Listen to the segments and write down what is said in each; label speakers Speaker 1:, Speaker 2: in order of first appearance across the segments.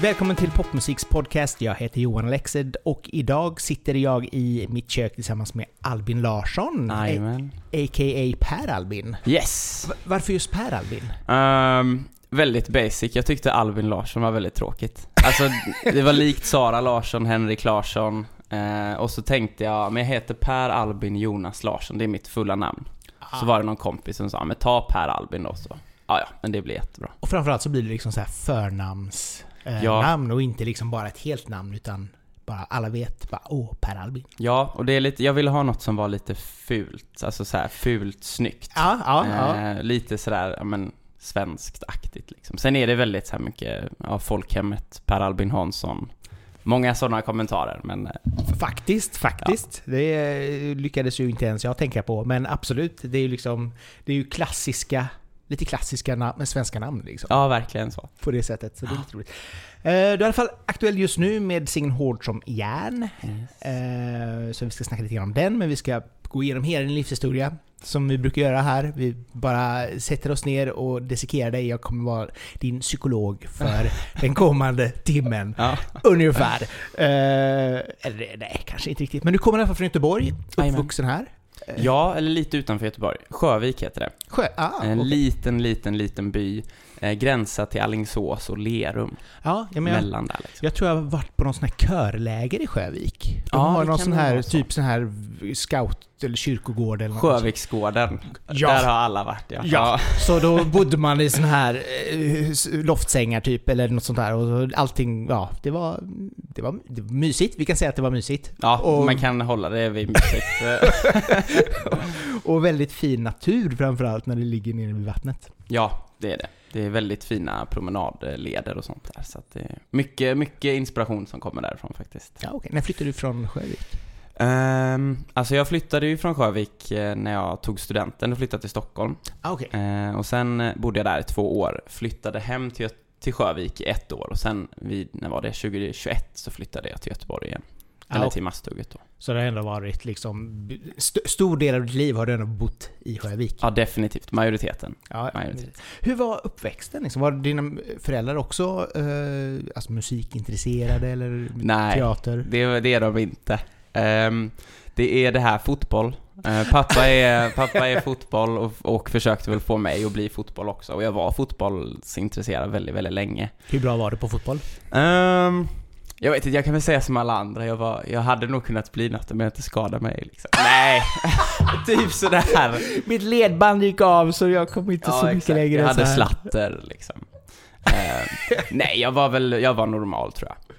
Speaker 1: Välkommen till Popmusiks podcast. Jag heter Johan Alexed och idag sitter jag i mitt kök tillsammans med Albin Larsson.
Speaker 2: Jajamän.
Speaker 1: A.k.a. Per Albin.
Speaker 2: Yes!
Speaker 1: Varför just Per Albin?
Speaker 2: Ehm, väldigt basic. Jag tyckte Albin Larsson var väldigt tråkigt. Alltså, det var likt Sara Larsson, Henrik Larsson. Eh, och så tänkte jag, men jag heter Per Albin Jonas Larsson, det är mitt fulla namn. Så var det någon kompis som sa, men ta Per Albin då så. Ja, ja, men det blir jättebra.
Speaker 1: Och framförallt så blir det liksom så här förnamns eh,
Speaker 2: Ja.
Speaker 1: och inte liksom bara ett helt namn utan bara alla vet bara åh, Per Albin.
Speaker 2: Ja, och det är lite, jag ville ha något som var lite fult, alltså så här fult snyggt.
Speaker 1: Ja, ja, ja.
Speaker 2: Eh, lite sådär, ja men svenskt-aktigt liksom. Sen är det väldigt så mycket, ja, folkhemmet, Per Albin Hansson. Många sådana kommentarer, men eh,
Speaker 1: Faktiskt, faktiskt. Det eh, lyckades ju inte ens jag tänka på, men absolut. Det är ju liksom, det är ju klassiska, lite klassiska nam- svenska namn liksom.
Speaker 2: ja, verkligen så.
Speaker 1: På det sättet, så det är lite roligt. Eh, Du är i alla fall aktuell just nu med singeln Hård som järn. Eh, Så vi ska snacka lite grann om den, men vi ska gå igenom hela din livshistoria. Som vi brukar göra här. Vi bara sätter oss ner och dissekerar dig. Jag kommer vara din psykolog för den kommande timmen.
Speaker 2: Ja.
Speaker 1: Ungefär. Eh, eller nej, kanske inte riktigt. Men du kommer i alla fall från Göteborg, uppvuxen här.
Speaker 2: ja, eller lite utanför Göteborg. Sjövik heter det.
Speaker 1: Sjö, ah,
Speaker 2: En
Speaker 1: okej.
Speaker 2: liten, liten, liten by. Eh, gränsa till Alingsås och Lerum.
Speaker 1: ja, ja, men jag,
Speaker 2: mellan där liksom.
Speaker 1: jag tror jag har varit på någon sån här körläger i Sjövik. De
Speaker 2: Ja,
Speaker 1: har någon sån här, typ sån här scout eller kyrkogård eller något.
Speaker 2: Sjöviksgården.
Speaker 1: Ja.
Speaker 2: Där har alla varit ja.
Speaker 1: Ja, så då bodde man i sån här eh, loftsängar typ, eller något sånt där. Och allting, ja, det var, det var, det var mysigt. Vi kan säga att det var mysigt.
Speaker 2: Ja,
Speaker 1: Och-
Speaker 2: man kan hålla det vid mysigt.
Speaker 1: Och väldigt fin natur framförallt när det ligger nere vid vattnet.
Speaker 2: ja, det är det. Det är väldigt fina promenadleder och sånt där. Så att det är mycket, mycket inspiration som kommer därifrån faktiskt.
Speaker 1: Ja, okej. När flyttade du från Sjövik?
Speaker 2: Um, alltså jag flyttade ju från Sjövik eh, när jag tog studenten och flyttade till Stockholm.
Speaker 1: Ah, okej.
Speaker 2: Eh, och sen eh, bodde jag där i två år. Flyttade hem till, till Sjövik i ett år och sen vid, när var det, 2021 så flyttade jag till Göteborg igen.
Speaker 1: Ah,
Speaker 2: Eller till Masthugget då.
Speaker 1: Så det har ändå varit liksom... St- stor del av ditt liv har du ändå bott i Sjövik?
Speaker 2: Ja, definitivt. Majoriteten.
Speaker 1: Ja,
Speaker 2: Majoritet.
Speaker 1: Hur var uppväxten? Liksom? Var dina föräldrar också eh, alltså musikintresserade eller
Speaker 2: Nej.
Speaker 1: teater?
Speaker 2: Det, det är de inte. Ehm, det är det här fotboll. Eh, pappa, är, pappa är fotboll och, och försökte väl få mig att bli fotboll också. Och jag var fotbollsintresserad väldigt, väldigt länge.
Speaker 1: Hur bra var du på fotboll?
Speaker 2: Ehm, jag vet inte, jag kan väl säga som alla andra. Jag, var, jag hade nog kunnat bli något om jag inte skadade mig liksom. Nej, typ sådär.
Speaker 1: Mitt ledband gick av så jag kom inte så mycket
Speaker 2: exakt.
Speaker 1: längre
Speaker 2: Jag hade
Speaker 1: så
Speaker 2: slatter liksom. Ehm, nej, jag var väl, jag var normal tror jag.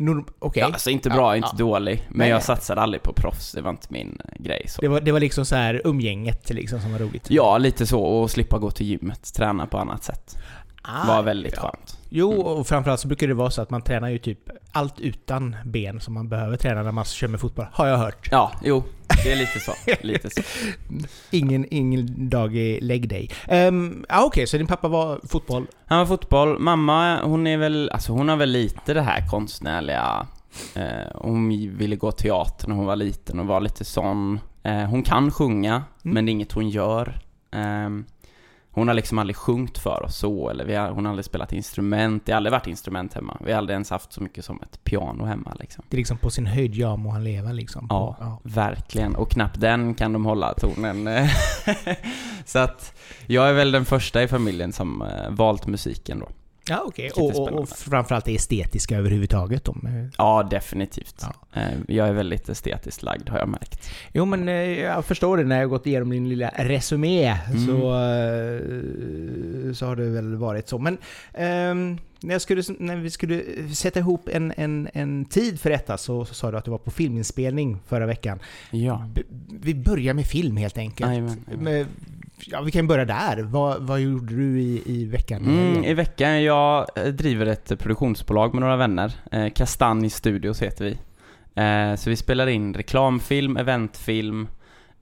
Speaker 1: Norm- Okej.
Speaker 2: Ja, alltså inte
Speaker 1: Ja,
Speaker 2: bra, inte
Speaker 1: ja.
Speaker 2: dålig. Men
Speaker 1: Nej,
Speaker 2: jag
Speaker 1: nej.
Speaker 2: satsade aldrig på proffs, det var inte min grej så.
Speaker 1: Det var, det var liksom så här umgänget liksom som var roligt?
Speaker 2: Ja, lite så. Och slippa gå till gymmet, träna på annat sätt.
Speaker 1: Ah,
Speaker 2: var väldigt
Speaker 1: ja.
Speaker 2: skönt.
Speaker 1: Jo,
Speaker 2: Mm.
Speaker 1: och framförallt så brukar det vara så att man tränar ju typ allt utan ben som man behöver träna när man kör med fotboll. Har jag hört.
Speaker 2: Ja, jo. Det är lite så. Lite så.
Speaker 1: Ingen, ingen dag i lägg dig. Um, ah, Okej, så din pappa var fotboll.
Speaker 2: Han var fotboll. Mamma, hon är väl, alltså hon har väl lite det här konstnärliga. Eh, hon ville gå teater när hon var liten och var lite sån. Eh, hon kan sjunga, men det är inget hon gör. Ehm, hon har liksom aldrig sjungit för oss så, eller vi har, hon har aldrig spelat instrument. Det har aldrig varit instrument hemma. Vi har aldrig ens haft så mycket som ett piano hemma liksom.
Speaker 1: Det är liksom på sin höjd, ja må han leva liksom.
Speaker 2: Ja,
Speaker 1: ja.
Speaker 2: verkligen. Och knappt den kan de hålla tonen. så att jag är väl den första i familjen som eh, valt musiken då.
Speaker 1: Ja, okej.
Speaker 2: Lite
Speaker 1: Och, och, framförallt det estetiska överhuvudtaget. De,
Speaker 2: Ja, definitivt.
Speaker 1: Ja.
Speaker 2: Eh, Jag är väldigt estetiskt lagd har jag märkt.
Speaker 1: Jo men eh, jag förstår det när jag gått igenom din lilla resumé
Speaker 2: Mm.
Speaker 1: så, eh, så har det väl varit så. Men ehm, när, skulle, när vi skulle sätta ihop en, en, en tid för detta så, så sa du att du var på filminspelning förra veckan.
Speaker 2: Ja.
Speaker 1: B- vi börjar med film helt enkelt.
Speaker 2: Jajamän, jajamän.
Speaker 1: Men, ja, vi kan börja där. Vad, vad gjorde du i, i veckan?
Speaker 2: Mm, I veckan, jag driver ett produktionsbolag med några vänner. Eh, Kastanj Studios heter vi. Eh, så vi spelar in reklamfilm, eventfilm,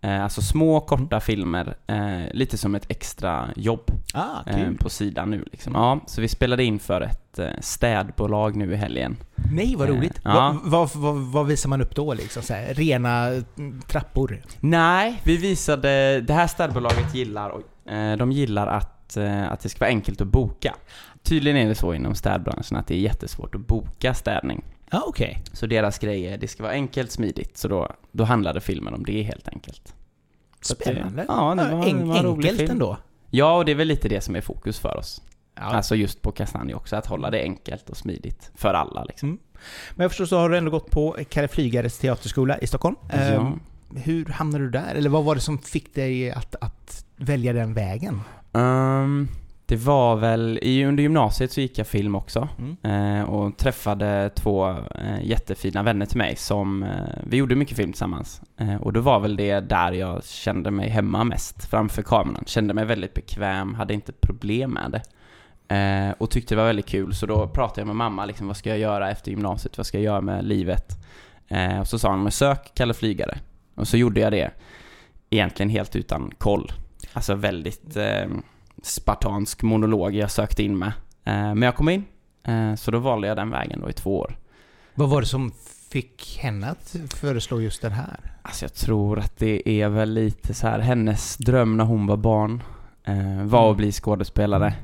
Speaker 2: Eh, alltså små korta filmer, eh, lite som ett extra jobb
Speaker 1: Ah,
Speaker 2: eh,
Speaker 1: kul.
Speaker 2: på sidan nu liksom. Ja, så vi spelade in för ett eh, städbolag nu i helgen.
Speaker 1: Nej, vad
Speaker 2: Eh,
Speaker 1: roligt.
Speaker 2: ja.
Speaker 1: Vad, vad, vad, vad visar man upp då liksom? Så här, rena mm, trappor?
Speaker 2: Nej, vi visade, det här städbolaget gillar, eh, de gillar att, eh, att det ska vara enkelt att boka. Tydligen är det så inom städbranschen att det är jättesvårt att boka städning.
Speaker 1: Ja, okej.
Speaker 2: Så deras grej är, det ska vara enkelt, smidigt, så då, då handlade filmen om det helt enkelt. Så det-
Speaker 1: Spännande.
Speaker 2: ja, det var-
Speaker 1: En-
Speaker 2: det var en
Speaker 1: enkelt
Speaker 2: film.
Speaker 1: ändå.
Speaker 2: Ja, och det är väl lite det som är fokus för oss.
Speaker 1: Ja.
Speaker 2: Alltså just på Kastanj också, att hålla det enkelt och smidigt för alla liksom.
Speaker 1: Mm. Men jag förstår så har du ändå gått på Kalle Flygares teaterskola i Stockholm.
Speaker 2: Ja.
Speaker 1: Ehm, hur hamnade du där? Eller vad var det som fick dig att, att välja den vägen?
Speaker 2: Ehm, det var väl, i, under gymnasiet så gick jag film också.
Speaker 1: Mm.
Speaker 2: Eh, och träffade två eh, jättefina vänner till mig som, eh, vi gjorde mycket film tillsammans. Eh, och då var väl det där jag kände mig hemma mest, framför kameran. Kände mig väldigt bekväm, hade inte problem med det. Eh, och tyckte det var väldigt kul, så då pratade jag med mamma liksom, vad ska jag göra efter gymnasiet? Vad ska jag göra med livet? Eh, och så sa hon, men sök Kalle Flygare. Och så gjorde jag det, egentligen helt utan koll. Alltså väldigt spartansk monolog jag sökte in med. Eh, men jag kom in, eh, så då valde jag den vägen då i två år.
Speaker 1: Vad var det som fick henne att föreslå just den här?
Speaker 2: Alltså jag tror att det är väl lite så här hennes dröm när hon var barn eh, var att bli skådespelare.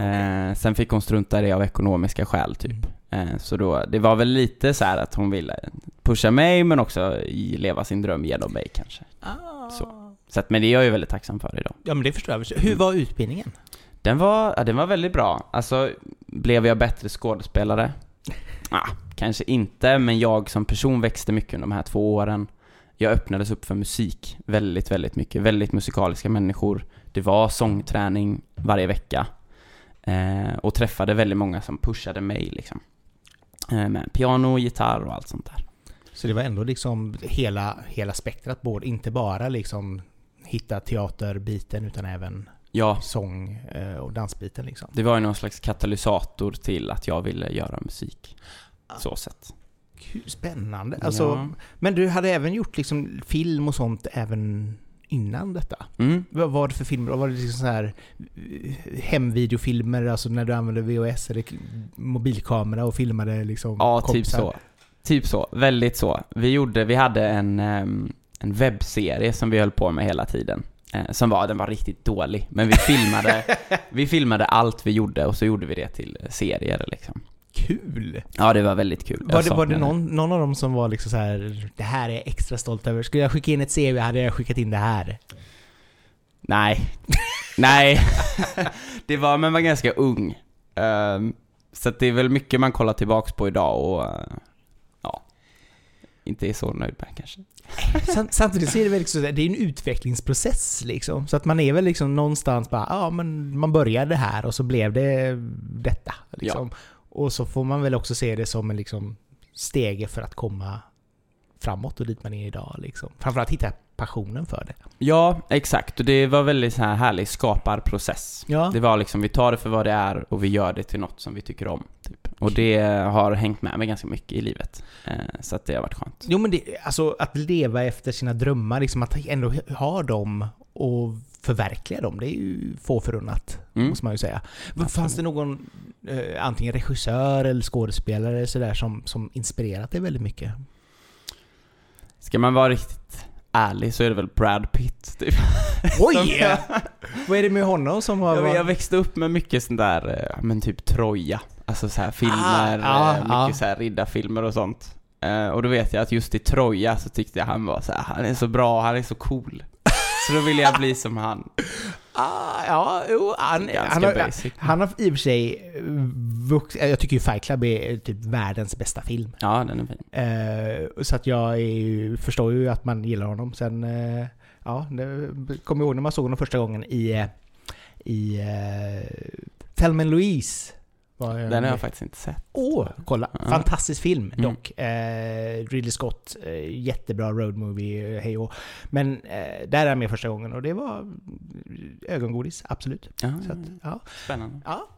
Speaker 2: Eh, sen fick hon strunta i det av ekonomiska skäl typ. Eh, så då, det var väl lite så här att hon ville pusha mig men också leva sin dröm genom mig kanske.
Speaker 1: Ah.
Speaker 2: Så. Så att, men det är jag ju väldigt tacksam för idag.
Speaker 1: Ja men det förstår jag. Hur var utbildningen?
Speaker 2: Den var, ja, den var väldigt bra. Alltså, blev jag bättre skådespelare? Ah, kanske inte, men jag som person växte mycket under de här två åren. Jag öppnades upp för musik väldigt, väldigt mycket. Väldigt musikaliska människor. Det var sångträning varje vecka. Eh, och träffade väldigt många som pushade mig liksom. Eh, med piano, gitarr och allt sånt där.
Speaker 1: Så det var ändå liksom hela, hela spektrat, både, inte bara liksom hitta teaterbiten utan även
Speaker 2: Ja,
Speaker 1: sång eh, och dansbiten liksom.
Speaker 2: det var ju någon slags katalysator till att jag ville göra musik. Så sett.
Speaker 1: Spännande. Alltså,
Speaker 2: Ja.
Speaker 1: Men du hade även gjort liksom film och sånt även innan detta?
Speaker 2: Mm.
Speaker 1: Vad var det för filmer? Var det liksom så här eh, hemvideofilmer, alltså när du använde VHS eller mobilkamera och filmade liksom
Speaker 2: Ja, typ
Speaker 1: kompisar?
Speaker 2: så. Typ så. Väldigt så. Vi gjorde, vi hade en, ehm, en webbserie som vi höll på med hela tiden. Eh, som var, den var riktigt dålig. Men vi filmade, vi filmade allt vi gjorde och så gjorde vi det till eh, serier liksom.
Speaker 1: Kul!
Speaker 2: Ja, det var väldigt kul.
Speaker 1: Var det, var det någon, någon av dem som var liksom så här, det här är jag extra stolt över. Skulle jag skicka in ett CV hade jag skickat in det här.
Speaker 2: Nej. Nej. det var, men var ganska ung. Ehm, så att det är väl mycket man kollar tillbaks på idag och eh, ja, inte är så nöjd med kanske.
Speaker 1: Samt- Samtidigt så är det väl liksom, det är en utvecklingsprocess liksom. Så att man är väl liksom någonstans bara, ja men man började här och så blev det detta. Liksom. Och så får man väl också se det som en liksom stege för att komma framåt och dit man är idag liksom. Framförallt hitta passionen för det.
Speaker 2: Ja, exakt. Och det var väldigt så här härlig skaparprocess.
Speaker 1: Ja.
Speaker 2: Det var liksom, vi tar det för vad det är och vi gör det till något som vi tycker om. Typ. Och det har hängt med mig ganska mycket i livet. Eh, så att det har varit skönt.
Speaker 1: Jo men det, alltså att leva efter sina drömmar, liksom att ändå ha dem och förverkliga dem, det är ju få förunnat.
Speaker 2: Mm.
Speaker 1: Måste man ju säga.
Speaker 2: Absolut.
Speaker 1: Fanns det någon, eh, antingen regissör eller skådespelare sådär som, som inspirerat dig väldigt mycket?
Speaker 2: Ska man vara riktigt ärlig så är det väl Brad Pitt, typ.
Speaker 1: Oj! Vad är det med honom som har...
Speaker 2: Jag, jag växte upp med mycket sån där, eh, men typ Troja. Alltså så här filmer,
Speaker 1: Ah, ja,
Speaker 2: eh, mycket
Speaker 1: ja.
Speaker 2: så här riddarfilmer och sånt. Eh, och då vet jag att just i Troja så tyckte jag han var så här, han är så bra, han är så cool. Så då ville jag bli som han.
Speaker 1: Ah, ja, jo, han, han, har, han har i och för sig vux, Jag tycker ju Fight Club är typ världens bästa film.
Speaker 2: Ja, den är fin.
Speaker 1: Eh, så att jag är förstår ju att man gillar honom. Sen, eh, ja, kommer ihåg när man såg honom första gången i, eh, i uh, Thelma Louise.
Speaker 2: Den har jag faktiskt inte sett.
Speaker 1: Åh, kolla.
Speaker 2: Ja.
Speaker 1: Fantastisk film
Speaker 2: Mm.
Speaker 1: dock. Eh, Ridley Scott, eh, jättebra road movie, eh, hej och. Men eh, där är han med första gången och det var ögongodis, absolut.
Speaker 2: Ja,
Speaker 1: Så att, ja.
Speaker 2: spännande.
Speaker 1: ja.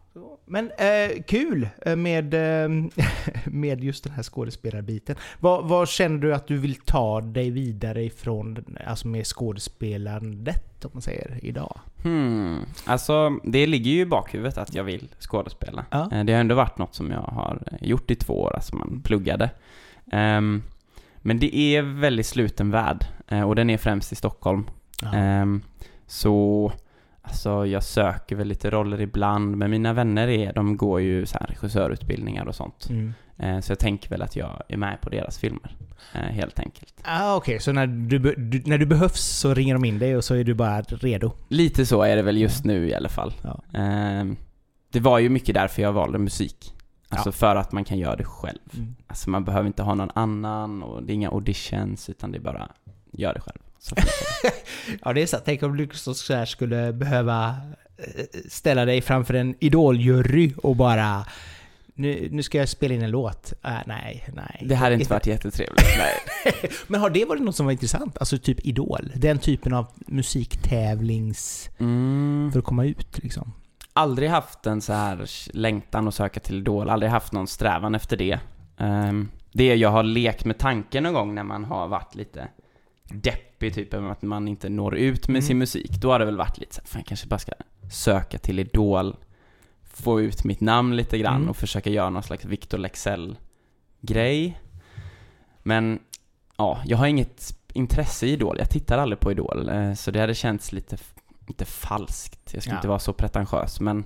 Speaker 1: Men eh, kul eh, med, eh, med just den här skådespelarbiten. Vad, vad känner du att du vill ta dig vidare ifrån, alltså med skådespelandet om man säger, idag?
Speaker 2: Hmm. Alltså, det ligger ju i bakhuvudet att jag vill skådespela.
Speaker 1: Ja.
Speaker 2: Eh, Det har ändå varit något som jag har gjort i två år, alltså man pluggade. Ehm, men det är väldigt sluten värld och den är främst i Stockholm.
Speaker 1: Ja.
Speaker 2: Ehm, så, alltså jag söker väl lite roller ibland, men mina vänner är, de går ju så här regissörutbildningar och sånt.
Speaker 1: Mm.
Speaker 2: Eh, så jag tänker väl att jag är med på deras filmer, eh, helt enkelt.
Speaker 1: Ah, Okej, så när du, du, när du behövs så ringer de in dig och så är du bara redo?
Speaker 2: Lite så är det väl just nu i alla fall.
Speaker 1: Ja.
Speaker 2: Ehm, det var ju mycket därför jag valde musik. Alltså
Speaker 1: Ja.
Speaker 2: för att man kan göra det själv.
Speaker 1: Mm.
Speaker 2: Alltså man behöver inte ha någon annan och det är inga auditions utan det är bara, gör det själv.
Speaker 1: Ja, det är så. Tänk om du så här skulle behöva eh, ställa dig framför en idoljury och bara nu, nu ska jag spela in en låt. Äh, nej, nej.
Speaker 2: det hade inte varit jättetrevligt. Nej.
Speaker 1: Men har det varit något som var intressant? Alltså typ Idol? Den typen av musiktävlings...
Speaker 2: Mm.
Speaker 1: För att komma ut liksom?
Speaker 2: Aldrig haft en så här längtan att söka till Idol, aldrig haft någon strävan efter det. Ehm, det jag har lekt med tanken någon gång när man har varit lite deppig, typ att man inte når ut med
Speaker 1: Mm.
Speaker 2: sin musik, då har det väl varit lite så här, fan jag kanske bara ska söka till Idol, få ut mitt namn lite grann
Speaker 1: Mm.
Speaker 2: och försöka göra någon slags Victor Lexell-grej. Men, ja, jag har inget intresse i Idol, jag tittar aldrig på Idol, eh, så det hade känts lite, inte falskt, jag ska
Speaker 1: Ja.
Speaker 2: inte vara så pretentiös, men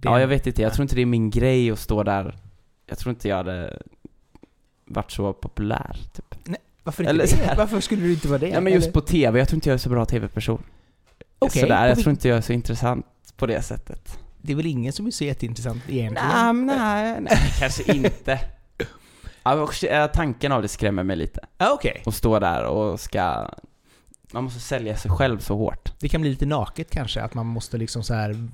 Speaker 1: Det-
Speaker 2: Ja, jag vet inte. Jag tror inte det är min grej att stå där. Jag tror inte jag hade varit så populär, typ.
Speaker 1: Varför inte
Speaker 2: Eller
Speaker 1: det?
Speaker 2: här.
Speaker 1: Varför skulle du inte vara det?
Speaker 2: Ja, men just
Speaker 1: Eller?
Speaker 2: på TV. Jag tror inte jag är så bra TV-person.
Speaker 1: Okej,
Speaker 2: Sådär. Jag tror inte jag är så intressant på det sättet.
Speaker 1: Det är väl ingen som är så jätteintressant egentligen?
Speaker 2: Nej, men nej, nej. Kanske inte. Ja, eh, tanken av det skrämmer mig lite.
Speaker 1: Ah, Okej.
Speaker 2: Att stå där och ska... Man måste sälja sig själv så hårt.
Speaker 1: Det kan bli lite naket kanske, att man måste liksom så här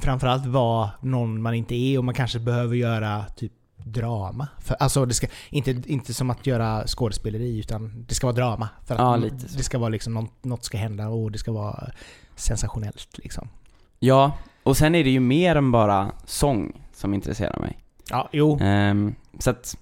Speaker 1: framförallt vara någon man inte är och man kanske behöver göra typ drama. För, alltså det ska, inte, inte som att göra skådespeleri utan det ska vara drama. För att
Speaker 2: Ja, lite
Speaker 1: det ska vara liksom något, något ska hända och det ska vara sensationellt liksom.
Speaker 2: Ja, och sen är det ju mer än bara sång som intresserar mig.
Speaker 1: Ja, jo.
Speaker 2: Ehm, så att,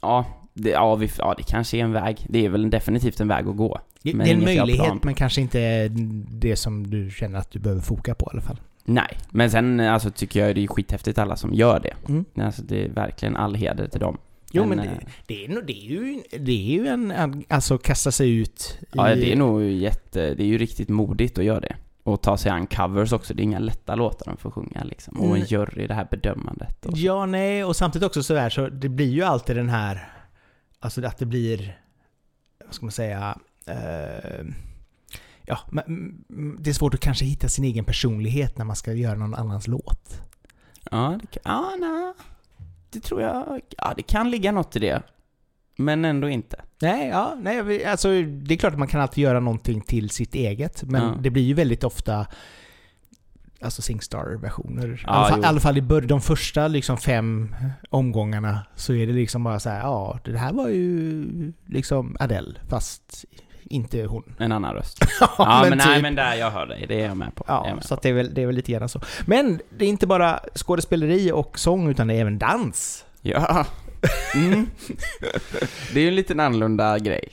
Speaker 2: ja det, ja, vi, ja, det kanske är en väg. Det är väl definitivt en väg att gå.
Speaker 1: Det
Speaker 2: men
Speaker 1: är en möjlighet men kanske inte det som du känner att du behöver foka på i alla fall.
Speaker 2: Nej, men sen alltså, tycker jag det är skithäftigt alla som gör det.
Speaker 1: Mm.
Speaker 2: Alltså, det är verkligen all heder till dem.
Speaker 1: Jo men
Speaker 2: eh,
Speaker 1: det, det, är, det, är ju, det är ju en, alltså kasta sig ut i...
Speaker 2: Ja, det är nog jätte, det är ju riktigt modigt att göra det. Och ta sig an covers också, det är inga lätta låtar de får sjunga liksom. Och en jury, det här bedömandet och.
Speaker 1: Ja, nej, och samtidigt också sådär så det blir ju alltid den här, alltså att det blir, vad ska man säga, eh, ja, men, mm, det är svårt att kanske hitta sin egen personlighet när man ska göra någon annans låt.
Speaker 2: Ja, det kan, nej. Det tror jag, ja det kan ligga något i det. Men ändå inte.
Speaker 1: Nej, ja, nej, alltså det är klart att man kan alltid göra någonting till sitt eget, men
Speaker 2: Ja.
Speaker 1: det blir ju väldigt ofta Alltså Singstar-versioner. I
Speaker 2: Ja,
Speaker 1: alla fall,
Speaker 2: jo.
Speaker 1: i alla fall i början, de första liksom fem omgångarna så är det liksom bara så här, ja, det här var ju liksom Adele, fast inte hon.
Speaker 2: En annan röst. Ja, men, nej
Speaker 1: typ.
Speaker 2: men där, jag hör dig. Det är jag med på.
Speaker 1: Ja,
Speaker 2: med
Speaker 1: så
Speaker 2: på.
Speaker 1: det, är väl, det är väl lite grann så. Men det är inte bara skådespeleri och sång, utan det är även dans.
Speaker 2: Ja. Mm. det är ju en liten annorlunda grej.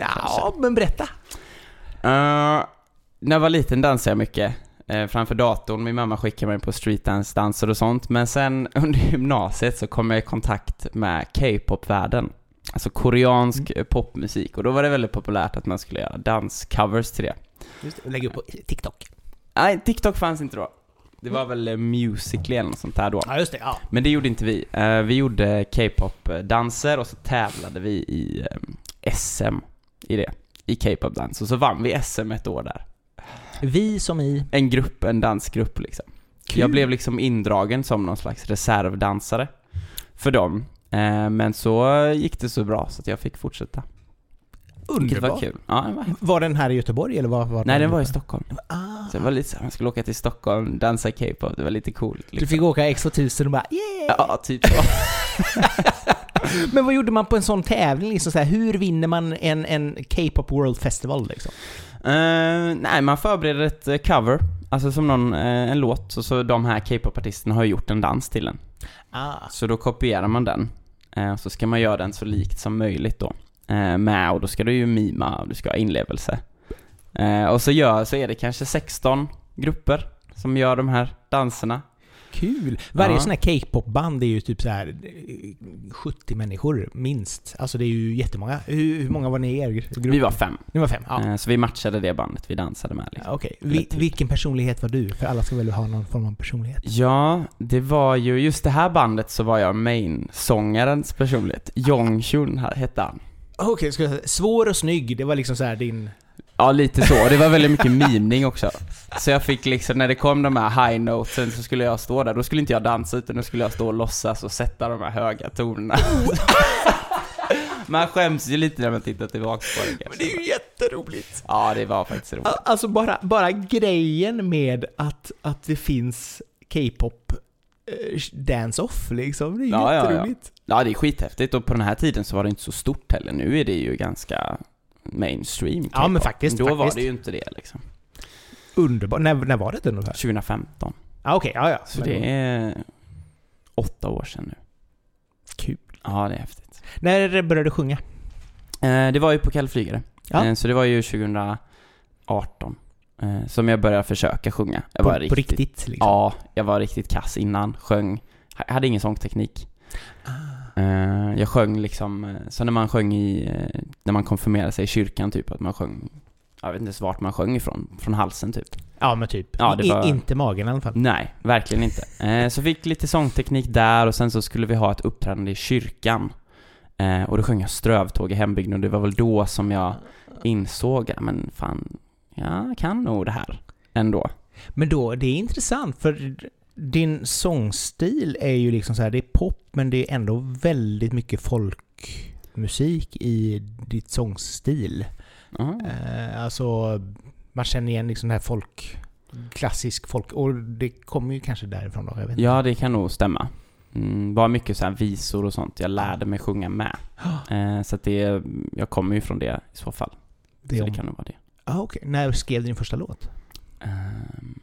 Speaker 1: Ja, men berätta.
Speaker 2: Uh, när jag var liten dansade jag mycket. eh, framför datorn. Min mamma skickade mig på streetdance-danser och sånt. Men sen under gymnasiet så kom jag i kontakt med K-pop-världen. Alltså koreansk eh, popmusik. Och då var det väldigt populärt att man skulle göra danscovers till det.
Speaker 1: Just det, lägg upp på TikTok.
Speaker 2: Nej, TikTok fanns inte då. Det var väl eh, Musical.ly eller något sånt där då.
Speaker 1: Ja, just det. Ja.
Speaker 2: Men det gjorde inte vi. Eh, vi gjorde K-pop-danser och så tävlade vi i SM i det. I K-pop-dans. Och så vann vi SM ett år där.
Speaker 1: Vi som i...
Speaker 2: En grupp, en dansgrupp liksom.
Speaker 1: Kul.
Speaker 2: Jag blev liksom indragen som någon slags reservdansare för dem. Eh, men så gick det så bra så att jag fick fortsätta. Vilket var
Speaker 1: Underbart.
Speaker 2: kul. Ja, var
Speaker 1: Var den här i Göteborg eller var, var
Speaker 2: Nej, den var i Stockholm.
Speaker 1: Ah.
Speaker 2: Så det var lite så här, man skulle åka till Stockholm, dansa K-pop, det var lite coolt.
Speaker 1: Du
Speaker 2: Liksom.
Speaker 1: fick åka X2000 och bara yeah!
Speaker 2: Ja, typ så.
Speaker 1: Men vad gjorde man på en sån tävling? Liksom så här, hur vinner man en, en K-pop World Festival liksom?
Speaker 2: Eh, nej, man förbereder ett eh, cover. Alltså som någon, eh, en låt, och så de här K-pop-artisterna har gjort en dans till den.
Speaker 1: Ah.
Speaker 2: Så då kopierar man den. Eh, och så ska man göra den så likt som möjligt då. Eh, med, och då ska du ju mima och du ska ha inlevelse. Eh, och så, gör, så är det kanske 16 grupper som gör de här danserna.
Speaker 1: Kul! Varje
Speaker 2: Ja.
Speaker 1: sån här K-pop-band är ju typ så här eh, 70 människor, minst. Alltså det är ju jättemånga. Hur, hur många var ni i er grupp?
Speaker 2: Vi var fem.
Speaker 1: Ni var fem? Ja.
Speaker 2: Eh, så vi matchade det bandet vi dansade med. Liksom.
Speaker 1: Okej.
Speaker 2: Eller
Speaker 1: Vi,
Speaker 2: typ.
Speaker 1: vilken personlighet var du? För alla ska väl ha någon form av personlighet?
Speaker 2: Ja, det var ju, just det här bandet så var jag main-sångarens personlighet. Jonghyun här hette han.
Speaker 1: Okej, säga. Svår och snygg, det var liksom så här din...
Speaker 2: Ja, lite så. Det var väldigt mycket mimning också. Så jag fick liksom, när det kom de här high notesen så skulle jag stå där. Då skulle inte jag dansa utan då skulle jag stå och låtsas och sätta de här höga tonerna. Man skäms ju lite när man tittar tillbaka på det kanske.
Speaker 1: ju jätteroligt!
Speaker 2: Ja, det var faktiskt roligt.
Speaker 1: Alltså bara, bara grejen med att, att det finns K-pop eh, dance-off liksom, det är
Speaker 2: Ja, ja, ja.
Speaker 1: jätteroligt.
Speaker 2: Ja, det är skithäftigt och på den här tiden så var det inte så stort heller. Nu är det ju ganska mainstream
Speaker 1: Ja, men faktiskt,
Speaker 2: Då var
Speaker 1: faktiskt.
Speaker 2: det ju inte det liksom.
Speaker 1: Underbart. När, när var det ungefär?
Speaker 2: 2015.
Speaker 1: Ah, Okej, ja ja.
Speaker 2: Så
Speaker 1: Men-
Speaker 2: det är åtta år sedan nu.
Speaker 1: Kul.
Speaker 2: Ja, det är häftigt.
Speaker 1: När började du sjunga?
Speaker 2: Eh, det var ju på Kalle Flygare.
Speaker 1: Ja.
Speaker 2: Eh, så det var ju 2018 eh, som jag började försöka sjunga. Jag
Speaker 1: På,
Speaker 2: var
Speaker 1: på riktigt liksom?
Speaker 2: Ja, jag var riktigt kass innan. Sjöng. Jag hade ingen sångteknik.
Speaker 1: Ah.
Speaker 2: Eh, jag sjöng liksom, eh, så när man sjöng i, eh, när man konfirmerade sig i kyrkan typ, att man sjöng, jag vet inte ens vart man sjöng ifrån, från halsen typ.
Speaker 1: Ja men typ.
Speaker 2: Ja, det
Speaker 1: I,
Speaker 2: var-
Speaker 1: inte magen i alla fall.
Speaker 2: Nej, verkligen inte. Eh, så fick lite sångteknik där och sen så skulle vi ha ett uppträdande i kyrkan. Eh, och då sjöng jag Strövtåg i hembygden och det var väl då som jag insåg, ja men fan, jag kan nog det här ändå.
Speaker 1: Men då, det är intressant för din sångstil är ju liksom så här, det är pop men det är ändå väldigt mycket folkmusik i ditt sångstil. Eh, alltså, man känner igen liksom det här folk... Klassisk folk... Och det kommer ju kanske därifrån då, jag vet inte.
Speaker 2: Ja, det kan nog stämma. Mm, var mycket så här visor och sånt jag lärde mig sjunga med. Eh, så att det, jag kommer ju från det i så fall.
Speaker 1: Det
Speaker 2: så
Speaker 1: om...
Speaker 2: det kan nog vara det.
Speaker 1: ah, okej. När skrev du din första låt?
Speaker 2: Ehm,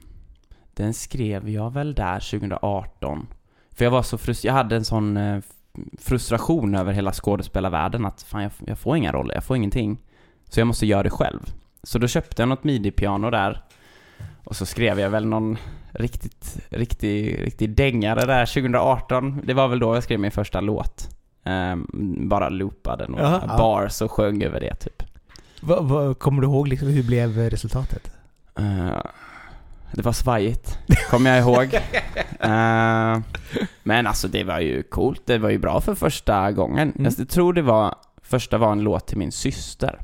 Speaker 2: den skrev jag väl där 2018. För jag var så frust- jag hade en sån eh, frustration över hela skådespelarvärlden att fan jag, jag får inga roller, jag får ingenting. Så jag måste göra det själv. Så då köpte jag något midi-piano där. Och så skrev jag väl någon riktigt, riktig, riktig dängare där 2018. Det var väl då jag skrev min första låt. Ehm, bara loopade några
Speaker 1: Jaha, ja.
Speaker 2: bars och sjöng över det typ.
Speaker 1: Va, va, kommer du ihåg liksom, hur blev resultatet?
Speaker 2: Eh, det var svajigt, kommer jag ihåg. Eh, men alltså det var ju coolt, det var ju bra för första gången.
Speaker 1: Mm.
Speaker 2: Jag tror det var, första var en låt till min syster.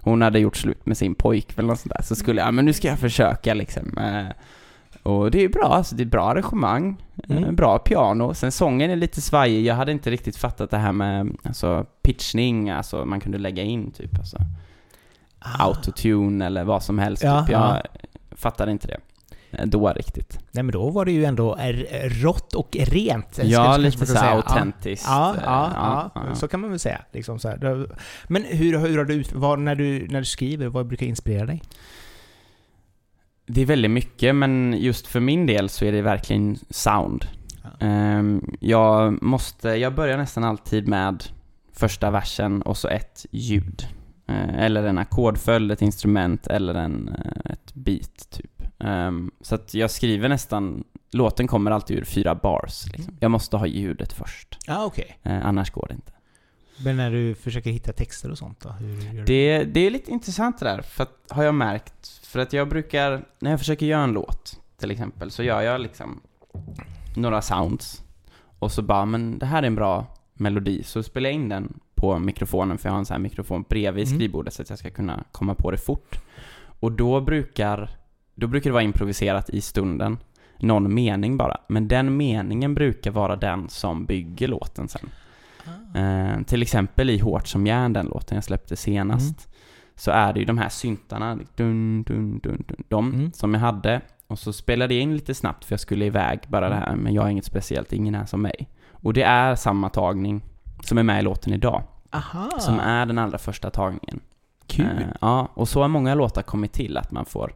Speaker 2: Hon hade gjort slut med sin pojkvän och sådär, så skulle jag, ja men nu ska jag försöka liksom. Eh, och det är bra, alltså det är bra arrangemang, eh,
Speaker 1: Mm.
Speaker 2: bra piano. Sen sången är lite svajig, jag hade inte riktigt fattat det här med alltså, pitchning, alltså man kunde lägga in typ alltså
Speaker 1: Ah.
Speaker 2: autotune eller vad som helst. Typ. Jag
Speaker 1: ja.
Speaker 2: fattade inte det då riktigt.
Speaker 1: Nej men då var det ju ändå r- rått och rent. ska-
Speaker 2: Ja, lite så autentiskt.
Speaker 1: Ja,
Speaker 2: eh,
Speaker 1: ja, ja, så kan man väl säga. Liksom så här. Men hur, hur har du, ut- vad, när, du, när du skriver, vad brukar inspirera dig?
Speaker 2: Det är väldigt mycket, men just för min del så är det verkligen sound. Ehm, jag måste, jag börjar nästan alltid med första versen och så ett ljud. Eh, eller en ackordföljd, ett instrument eller en, eh, ett beat typ. Ehm, så att jag skriver nästan, låten kommer alltid ur fyra bars. Liksom. Jag måste ha ljudet först,
Speaker 1: Ja, okej.
Speaker 2: eh, annars går det inte.
Speaker 1: Men när du försöker hitta texter och sånt då? Hur gör du?
Speaker 2: Det, det är lite intressant det där, för att, har jag märkt. För att jag brukar, när jag försöker göra en låt, till exempel, så gör jag liksom några sounds. Och så bara, men det här är en bra melodi, så spelar jag in den på mikrofonen, för jag har en sån här mikrofon bredvid
Speaker 1: Mm.
Speaker 2: skrivbordet så att jag ska kunna komma på det fort. Och då brukar, då brukar det vara improviserat i stunden, någon mening bara. Men den meningen brukar vara den som bygger låten sen.
Speaker 1: Ah.
Speaker 2: Eh, till exempel i Hårt som järn, den låten jag släppte senast,
Speaker 1: Mm.
Speaker 2: så är det ju de här syntarna, dun, dun, dun, dun, de
Speaker 1: Mm.
Speaker 2: som jag hade. Och så spelade jag in lite snabbt för jag skulle iväg bara det
Speaker 1: Mm.
Speaker 2: här, men jag är inget speciellt, ingen är som mig. Och det är samma tagning som är med i låten idag,
Speaker 1: Aha!
Speaker 2: som är den allra första tagningen.
Speaker 1: Kul!
Speaker 2: Eh, ja, och så har många låtar kommit till, att man får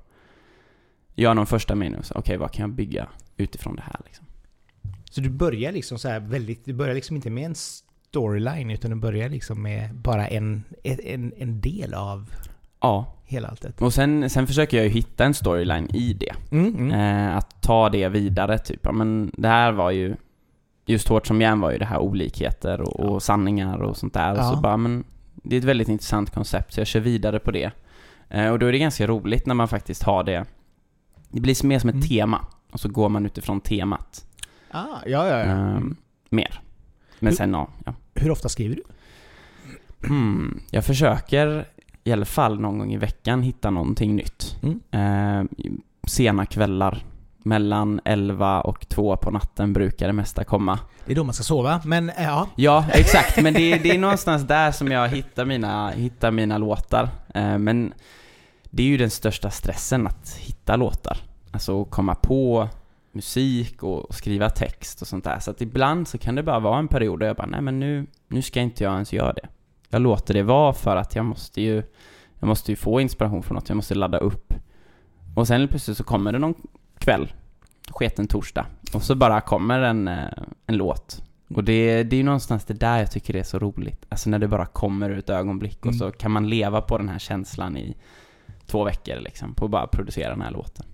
Speaker 2: gör någon första och så, okej vad kan jag bygga utifrån det här liksom.
Speaker 1: Så du börjar liksom så här väldigt, du börjar liksom inte med en storyline utan du börjar liksom med bara en, en, en del av
Speaker 2: Ja,
Speaker 1: hela alltet.
Speaker 2: och sen, sen försöker jag ju hitta en storyline i det.
Speaker 1: Mm, mm.
Speaker 2: Eh, att ta det vidare typ. Ja, men det här var ju, just Hårt som järn var ju det här olikheter och, och sanningar och sånt där. Och
Speaker 1: Ja.
Speaker 2: så bara, men det är ett väldigt intressant koncept så jag kör vidare på det. Eh, och då är det ganska roligt när man faktiskt har det, det blir mer som ett
Speaker 1: Mm.
Speaker 2: tema. Och så går man utifrån temat.
Speaker 1: Ah, ja, ja, ja.
Speaker 2: Ehm, mer. Men
Speaker 1: Hur-
Speaker 2: sen ja, ja.
Speaker 1: Hur ofta skriver du?
Speaker 2: Hmm, jag försöker i alla fall någon gång i veckan hitta någonting nytt.
Speaker 1: Mm.
Speaker 2: Eh, sena kvällar, mellan 11 och 2 på natten brukar det mesta komma.
Speaker 1: Det är då man ska sova, men eh, ja.
Speaker 2: Ja, exakt, men det, det är någonstans där som jag hittar mina, hittar mina låtar. Eh, men det är ju den största stressen att hitta låtar. Alltså att komma på musik och skriva text och sånt där. Så att ibland så kan det bara vara en period där jag bara, nej men nu, nu ska inte jag ens göra det. Jag låter det vara för att jag måste ju, jag måste ju få inspiration från något, jag måste ladda upp. Och sen plötsligt så kommer det någon kväll, sketen torsdag, och så bara kommer en, eh, en låt. Och det, det är ju någonstans det där jag tycker det är så roligt. Alltså när det bara kommer ett ögonblick och
Speaker 1: Mm.
Speaker 2: så kan man leva på den här känslan i två veckor liksom, på att bara producera den här låten.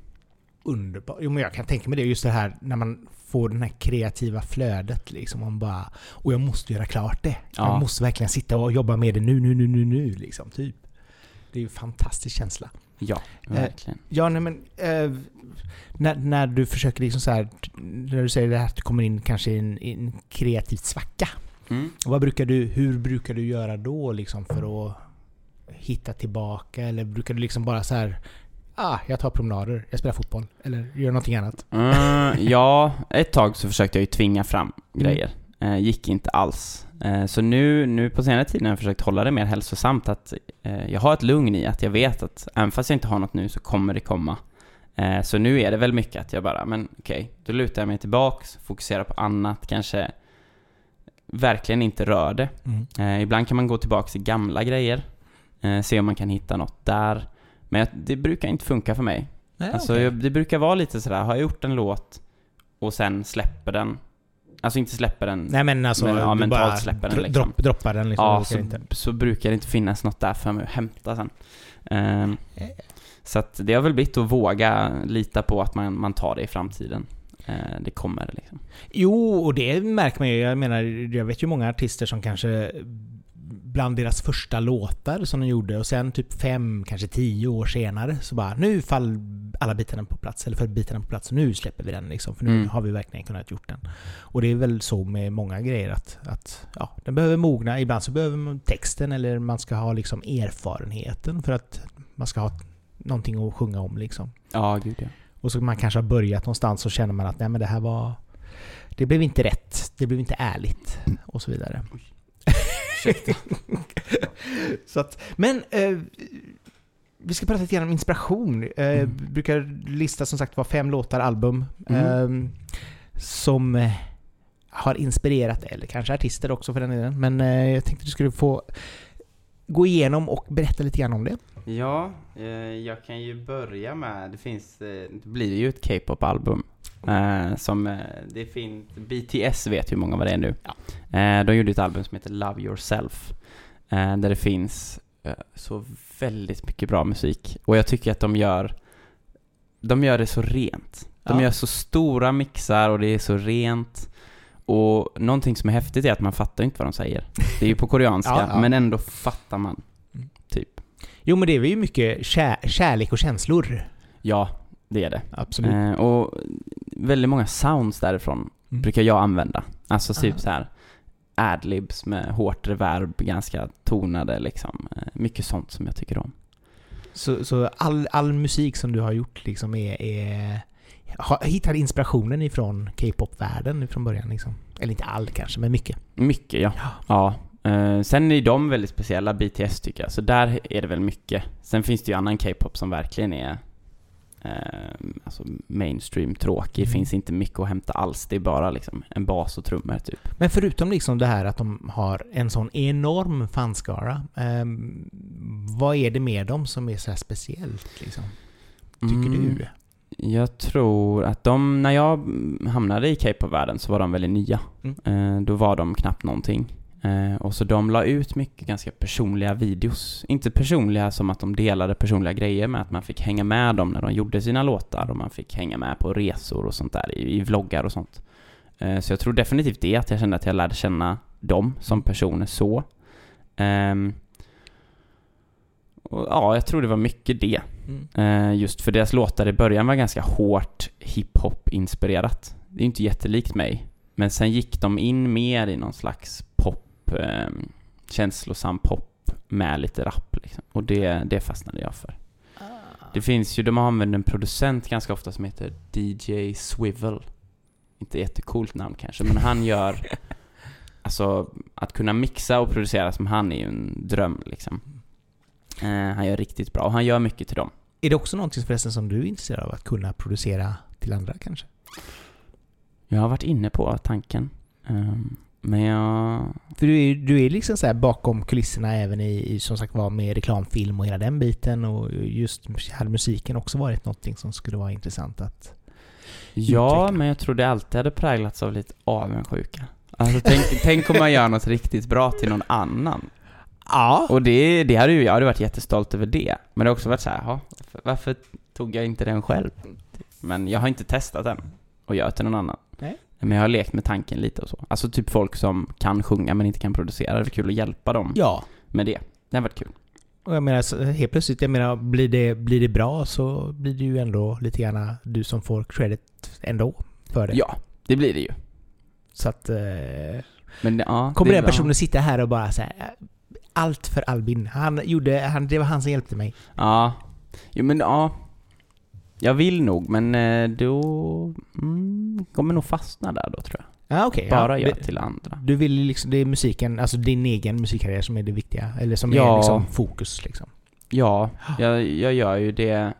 Speaker 1: Underbart. Jo men jag kan tänka mig det, just det här när man får det här kreativa flödet liksom. Man bara, och jag måste göra klart det.
Speaker 2: Ja.
Speaker 1: Jag måste verkligen sitta och jobba med det nu, nu, nu, nu, nu liksom. Typ. Det är ju en fantastisk känsla.
Speaker 2: Ja, verkligen.
Speaker 1: Ja, nej men... Eh, när, när du försöker liksom så här, när du säger det här att du kommer in kanske i en, en kreativ svacka.
Speaker 2: Mm.
Speaker 1: Vad brukar du, hur brukar du göra då liksom för att hitta tillbaka? Eller brukar du liksom bara så här, ah, jag tar promenader, jag spelar fotboll, eller gör någonting annat?
Speaker 2: Mm, ja, ett tag så försökte jag ju tvinga fram
Speaker 1: Mm.
Speaker 2: grejer. Eh, gick inte alls. Eh, så nu, nu på senare tid när jag har försökt hålla det mer hälsosamt att eh, jag har ett lugn i att jag vet att även fast jag inte har något nu så kommer det komma. Eh, så nu är det väl mycket att jag bara, men okej, då lutar jag mig tillbaks, fokuserar på annat, kanske verkligen inte rör det.
Speaker 1: Mm.
Speaker 2: Eh, ibland kan man gå tillbaks till gamla grejer, se om man kan hitta något där. Men jag, det brukar inte funka för mig.
Speaker 1: Nej,
Speaker 2: Alltså
Speaker 1: okej.
Speaker 2: jag, det brukar vara lite sådär, har jag gjort en låt och sen släpper den, alltså inte släpper den,
Speaker 1: Nej men alltså,
Speaker 2: Men, ja,
Speaker 1: du bara
Speaker 2: släpper den liksom.
Speaker 1: dropp, droppar den liksom.
Speaker 2: ja, så,
Speaker 1: inte.
Speaker 2: så brukar det inte finnas något där för mig att hämta sen. Ehm, så att det har väl blivit att våga lita på att man, man tar det i framtiden. Eh, det kommer liksom.
Speaker 1: Jo, och det märker man ju. Jag menar, jag vet ju många artister som kanske bland deras första låtar som de gjorde och sen typ fem, kanske tio år senare så bara nu fall alla bitarna på plats, eller för bitarna på plats nu släpper vi den liksom. För nu
Speaker 2: Mm.
Speaker 1: har vi verkligen kunnat gjort den. Och det är väl så med många grejer att, att ja, den behöver mogna. Ibland så behöver man texten eller man ska ha liksom erfarenheten för att man ska ha någonting att sjunga om liksom.
Speaker 2: Ja, gud ja.
Speaker 1: Och så man kanske har börjat någonstans och känner man att nej men det här var... Det blev inte rätt. Det blev inte ärligt. Och så vidare.
Speaker 2: Ursäkta.
Speaker 1: så att, men eh, vi ska prata lite grann om inspiration. Eh,
Speaker 2: Mm.
Speaker 1: Brukar lista som sagt var fem låtar, album.
Speaker 2: Mm.
Speaker 1: Eh, som eh, har inspirerat, eller kanske artister också för den delen. Men eh, jag tänkte att du skulle få gå igenom och berätta lite grann om det.
Speaker 2: Ja, eh, jag kan ju börja med, det finns, eh, det blir ju ett K-pop-album. Eh, som, eh, det finns, BTS vet ju många vad det är nu. Eh, de gjorde ett album som heter Love Yourself. Eh, där det finns eh, så väldigt mycket bra musik. Och jag tycker att de gör, de gör det så rent. De
Speaker 1: Ja.
Speaker 2: gör så stora mixar och det är så rent. Och någonting som är häftigt är att man fattar inte vad de säger. Det är ju på koreanska,
Speaker 1: Ja, ja.
Speaker 2: men ändå fattar man.
Speaker 1: Mm.
Speaker 2: Typ.
Speaker 1: Jo men det är ju mycket kär, kärlek och känslor.
Speaker 2: Ja, det är det.
Speaker 1: Absolut.
Speaker 2: Eh, och väldigt många sounds därifrån
Speaker 1: Mm.
Speaker 2: brukar jag använda. Alltså typ
Speaker 1: Ah.
Speaker 2: så här adlibs med hårt reverb, ganska tonade liksom. Eh, mycket sånt som jag tycker om.
Speaker 1: Så, så all, all musik som du har gjort liksom är... är hittar inspirationen ifrån K-pop-världen från början liksom? Eller inte all kanske, men mycket.
Speaker 2: Mycket ja. ja. Eh, sen är de väldigt speciella, BTS tycker jag. Så där är det väl mycket. Sen finns det ju annan K-pop som verkligen är eh, alltså mainstream tråkig.
Speaker 1: Mm.
Speaker 2: Finns inte mycket att hämta alls. Det är bara liksom en bas och trummor typ.
Speaker 1: Men förutom liksom det här att de har en sån enorm fanskara. ehm, vad är det med dem som är så speciellt liksom? Tycker
Speaker 2: Mm.
Speaker 1: du?
Speaker 2: Jag tror att de, när jag hamnade i K-pop-världen så var de väldigt nya.
Speaker 1: Mm.
Speaker 2: Eh, då var de knappt någonting. Eh, och så de la ut mycket ganska personliga videos. Inte personliga som att de delade personliga grejer med att man fick hänga med dem när de gjorde sina låtar och man fick hänga med på resor och sånt där i, i vloggar och sånt. Eh, så jag tror definitivt det, att jag kände att jag lärde känna dem som personer så. Ehm, och ja, jag tror det var mycket det.
Speaker 1: Mm.
Speaker 2: Eh, just för deras låtar i början var ganska hårt hiphop-inspirerat. Det är ju inte jättelikt mig. Men sen gick de in mer i någon slags pop, eh, känslosam pop med lite rap liksom. Och det, det fastnade jag för. Det finns ju, de använder en producent ganska ofta som heter DJ Swivel. Inte jättecoolt namn kanske, men han gör... Alltså, att kunna mixa och producera som han är ju en dröm liksom. Eh, han gör riktigt bra och han gör mycket till dem.
Speaker 1: Är det också någonting förresten som du är intresserad av att kunna producera till andra kanske?
Speaker 2: Jag har varit inne på tanken. Ehm, men jag...
Speaker 1: För du är, du är liksom så här bakom kulisserna även i, i som sagt var med reklamfilm och hela den biten och just hade musiken också varit någonting som skulle vara intressant att...
Speaker 2: Ja,
Speaker 1: Utveckla.
Speaker 2: men jag tror det alltid hade präglats av lite avundsjuka. Alltså tänk, tänk om man gör något riktigt bra till någon annan.
Speaker 1: Ja.
Speaker 2: Och det, det hade ju, jag hade varit jättestolt över det. Men det har också varit så här, "Jaha, varför, varför tog jag inte den själv? Men jag har inte testat den och göra till någon annan.
Speaker 1: Nej.
Speaker 2: Men jag har lekt med tanken lite och så. Alltså typ folk som kan sjunga men inte kan producera. Det är kul att hjälpa dem
Speaker 1: Ja.
Speaker 2: med det. Det har varit kul.
Speaker 1: Och jag menar, helt plötsligt, jag menar, blir det, blir det bra så blir det ju ändå lite grann du som får credit ändå för det.
Speaker 2: Ja, det blir det ju.
Speaker 1: Så att... Eh,
Speaker 2: Men det- ja,
Speaker 1: kommer den personen sitta här och bara säga allt för Albin. Han gjorde, han, det var han som hjälpte mig.
Speaker 2: Ja. Jo men ja. Jag vill nog, men eh, då mm, kommer nog fastna där då tror jag.
Speaker 1: Ja, okej.
Speaker 2: Bara
Speaker 1: ja, det-
Speaker 2: till andra.
Speaker 1: Du vill liksom, det är musiken, alltså din egen musikkarriär som är det viktiga. Eller som är
Speaker 2: Ja.
Speaker 1: liksom fokus liksom.
Speaker 2: Ja, jag, jag gör ju det